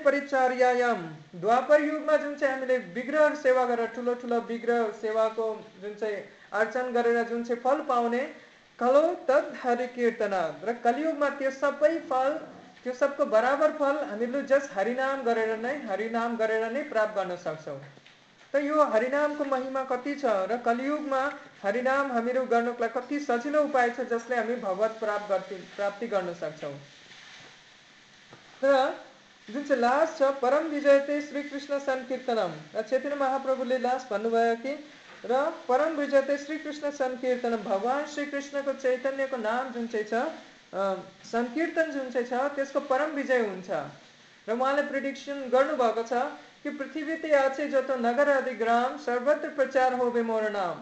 द्वापर युगमा जुन चाहिँ हामीले विग्रह सेवा गरेर ठुलो ठुलो विग्रह सेवाको जुन चाहिँ अर्चन गरेर जुन चाहिँ फल पाउने, कलो तद हरि कीर्तना र कलियुगमा त्यो सबै फल त्यो सबको बराबर फल हामीहरू जस्ट हरिनाम गरेर नै हरिनाम गरेर नै प्राप्त गर्न सक्छौँ। त यो हरिनामको महिमा कति छ र कलियुगमा हरिनाम हामीहरू गर्नुको लागि कति सजिलो उपाय छ जसले हामी भगवत प्राप्त गर्ति प्राप्ति गर्न सक्छौँ। र जुन चाहिँ लास्ट छ परम विजय चाहिँ श्रीकृष्ण सङ्कीर्तनम र चैतन्य महाप्रभुले लास्ट भन्नुभयो कि र परम विजय चाहिँ श्रीकृष्ण सङ्कीर्तनम भगवान् श्रीकृष्णको चैतन्यको नाम जुन चाहिँ छ सङ्कीर्तन जुन चाहिँ छ त्यसको परम विजय हुन्छ। र उहाँले प्रिडिक्सन गर्नुभएको छ कि पृथ्वी ते आछे जत नगर आदि ग्राम सर्वत्र प्रचार हो मोर नाम।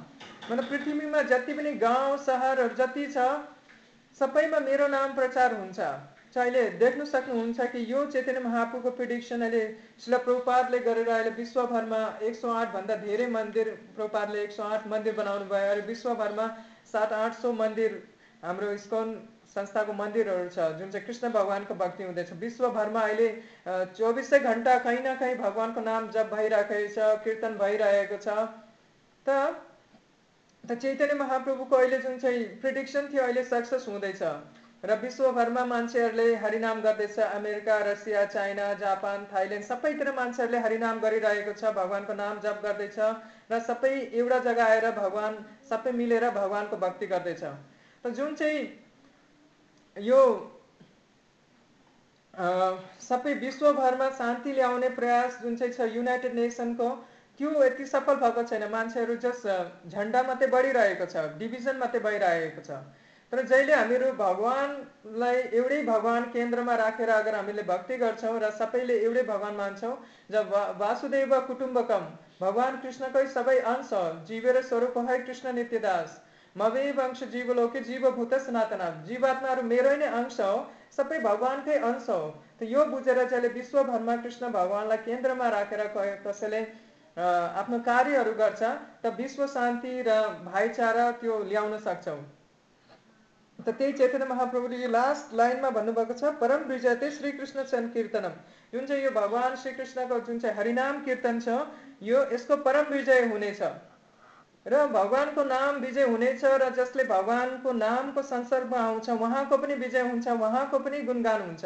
मतलब पृथ्वीमा जति पनि गाउँ सहरहरू जति छ सबैमा मेरो नाम प्रचार हुन्छ। अहिले देख्न सक्नुहुन्छ कि यो चैतन्य महापुको प्रिडिक्सन अहिले शिल प्रभुपादले गरेर अहिले विश्वभरमा एक सौ आठभन्दा धेरै मन्दिर प्रभुपादले एक सौ आठ मन्दिर बनाउनु भयो अहिले विश्वभरमा सात आठ सौ मन्दिर हाम्रो इस्कन संस्थाको मन्दिरहरू छ जुन चाहिँ कृष्ण भगवान्को भक्ति हुँदैछ। विश्वभरमा अहिले चौबिसै घन्टा कहीँ न कहीँ भगवान्को नाम जप भइरहेको छ कीर्तन भइरहेको छ। त त चैतन्य महाप्रभुको अहिले जुन चाहिँ प्रिडिक्सन थियो अहिले सक्सेस हुँदैछ। र विश्वभरमा मान्छेहरूले हरिनाम गर्दैछ। America Russia China Japan Thailand सबैतिर मान्छेहरूले हरिनाम गरिरहेको छ भगवान्को नाम जप गर्दैछ। र सबै एउटा जग्गा आएर भगवान् सबै मिलेर भगवान्को भक्ति गर्दैछ। त जुन चाहिँ यो सबै विश्वभरमा शान्ति ल्याउने प्रयास जुन चाहिँ छ युनाइटेड नेसनको त्यो यति सफल भएको छैन। मान्छेहरू जस झन्डा मात्रै बढिरहेको छ डिभिजन मात्रै भइरहेको छ। तर जहिले हामीहरू भगवान्लाई एउटै भगवान् केन्द्रमा राखेर अगर हामीले भक्ति गर्छौँ र सबैले एउटै भगवान् मान्छौँ जब वासुदेव कुटुम्बकम भगवान् कृष्णकै सबै अंश जीवेर स्वरूप है कृष्ण नित्यदास। मवे अंश जीवलोके जीवभूत सनातना जीवात्माहरू मेरै नै अंश हो सबै भगवान्कै अंश हो त यो बुझेर चाहिँ विश्वभरमा कृष्ण भगवान्लाई केन्द्रमा राखेर कसैले आफ्नो कार्यहरू गर्छ त विश्व शान्ति र भाइचारा त्यो ल्याउन सक्छौँ त त्यही चैतन्य महाप्रभुले यो लास्ट लाइनमा भन्नुभएको छ परम विजय श्रीकृष्ण संकीर्तनम जुन चाहिँ यो भगवान् श्रीकृष्णको जुन चाहिँ हरिनाम कीर्तन छ यो यसको परम विजय हुनेछ र भगवान्को नाम विजय हुनेछ र जसले भगवान्को नामको संसर्गमा आउँछ उहाँको पनि विजय हुन्छ उहाँको पनि गुणगान हुन्छ।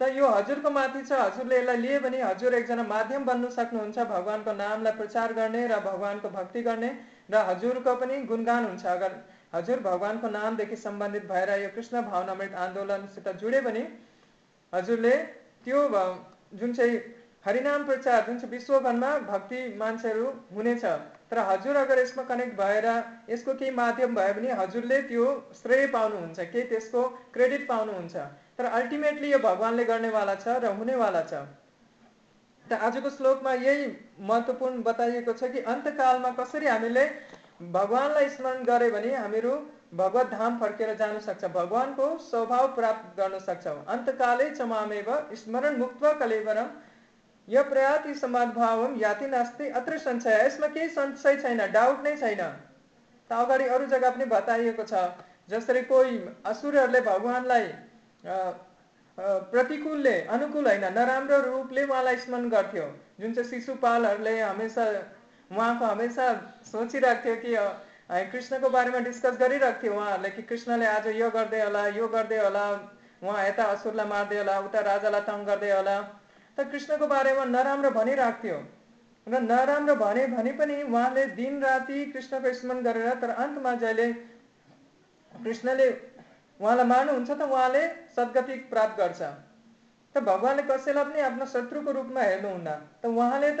त यो हजुरको माथि छ हजुरले यसलाई लिए भने हजुर एकजना माध्यम बन्नु सक्नुहुन्छ भगवान्को नामलाई प्रचार गर्ने र भगवान्को भक्ति गर्ने र हजुरको पनि गुणगान हुन्छ। अगर हजुर भगवान्को नामदेखि सम्बन्धित भएर यो कृष्ण भावनामृत आन्दोलनसित जुडे भने हजुरले त्यो जुन चाहिँ हरिनाम प्रचार जुन चाहिँ विश्वभरमा भक्ति मान्छेहरू हुनेछ तर हजुर अगर यसमा कनेक्ट भएर यसको केही माध्यम भयो भने हजुरले त्यो श्रेय पाउनुहुन्छ केही त्यसको क्रेडिट पाउनुहुन्छ। तर अल्टिमेटली यो भगवान्ले गर्नेवाला छ र हुनेवाला छ। त आजको श्लोकमा यही महत्त्वपूर्ण बताइएको छ कि अन्तकालमा कसरी हामीले भगवान्लाई स्मरण गऱ्यो भने हामीहरू भगवत धाम फर्केर जान सक्छ भगवान्को स्वभाव प्राप्त गर्न सक्छौँ। अन्तकालै चमामेव स्मरण मुक्त कलेवरम यो प्रयाति समादभावम याति नास्ति अत्र संशय। यसमा केही संशय छैन डाउट नै छैन। त अगाडि अरू जग्गा पनि बताइएको छ जसरी कोही असुरहरूले भगवान्लाई प्रतिकूलले अनुकूल होइन नराम्रो रूपले उहाँलाई स्मरण गर्थ्यो। जुन चाहिँ शिशुपालहरूले हमेसा उहाँको हमेसा सोचिरहेको थियो कि कृष्णको बारेमा डिस्कस गरिरहेको थियो उहाँहरूले कि कृष्णले आज यो गर्दै होला यो गर्दै होला उहाँ यता असुरलाई मार्दै होला उता राजालाई तङ गर्दै होला। त कृष्णको बारेमा नराम्रो भनिरहेको थियो र नराम्रो भने भने पनि उहाँले दिन राति कृष्णको स्मरण गरेर तर अन्तमा जहिले कृष्णले उहाँलाई मार्नुहुन्छ त उहाँले सद्गति प्राप्त गर्छ। त भगवान्ले कसैलाई पनि आफ्नो शत्रुको रूपमा हेर्नुहुन्न त उहाँले त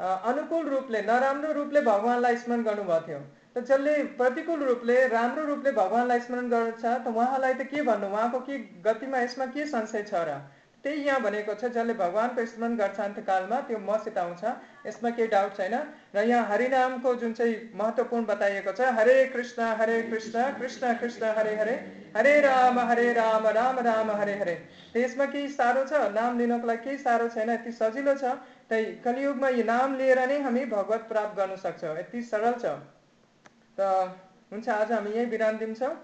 अनुकूल रूपले नराम्रो रूपले भगवान्लाई स्मरण गर्नुभएको थियो। त जसले प्रतिकूल रूपले राम्रो रूपले भगवान्लाई स्मरण गर्छ त उहाँलाई त के भन्नु? उहाँको के गतिमा यसमा के संशय छ र? त्यही यहाँ भनेको छ जसले भगवान्को स्मरण गर्छ अन्तकालमा त्यो मसित आउँछ यसमा केही डाउट छैन। र यहाँ हरिनामको जुन चाहिँ महत्त्वपूर्ण बताइएको छ हरे कृष्ण हरे कृष्ण कृष्ण कृष्ण हरे हरे हरे राम हरे राम राम राम हरे हरे। त्यसमा केही साह्रो छ? नाम लिनको लागि केही साह्रो छैन? यति सजिलो छ? त्यही कलियुगमा यो नाम लिएर नै हामी भगवत प्राप्त गर्न सक्छौँ। यति सरल छ। त हुन्छ आज हामी यही विराम दिन्छौँ।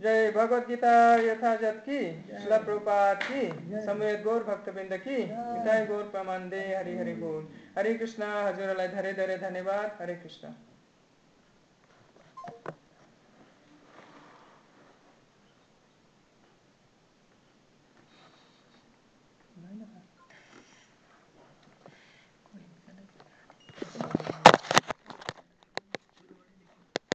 जय भगवत गीता यथाजत की शिला प्रपात की समेत गौर भक्तवृन्द की। गीताय गौर प्रमान्दे हरि हरि बोल। हरे कृष्णा हजुरलाई धरे धरे धन्यवाद। हरे कृष्ण।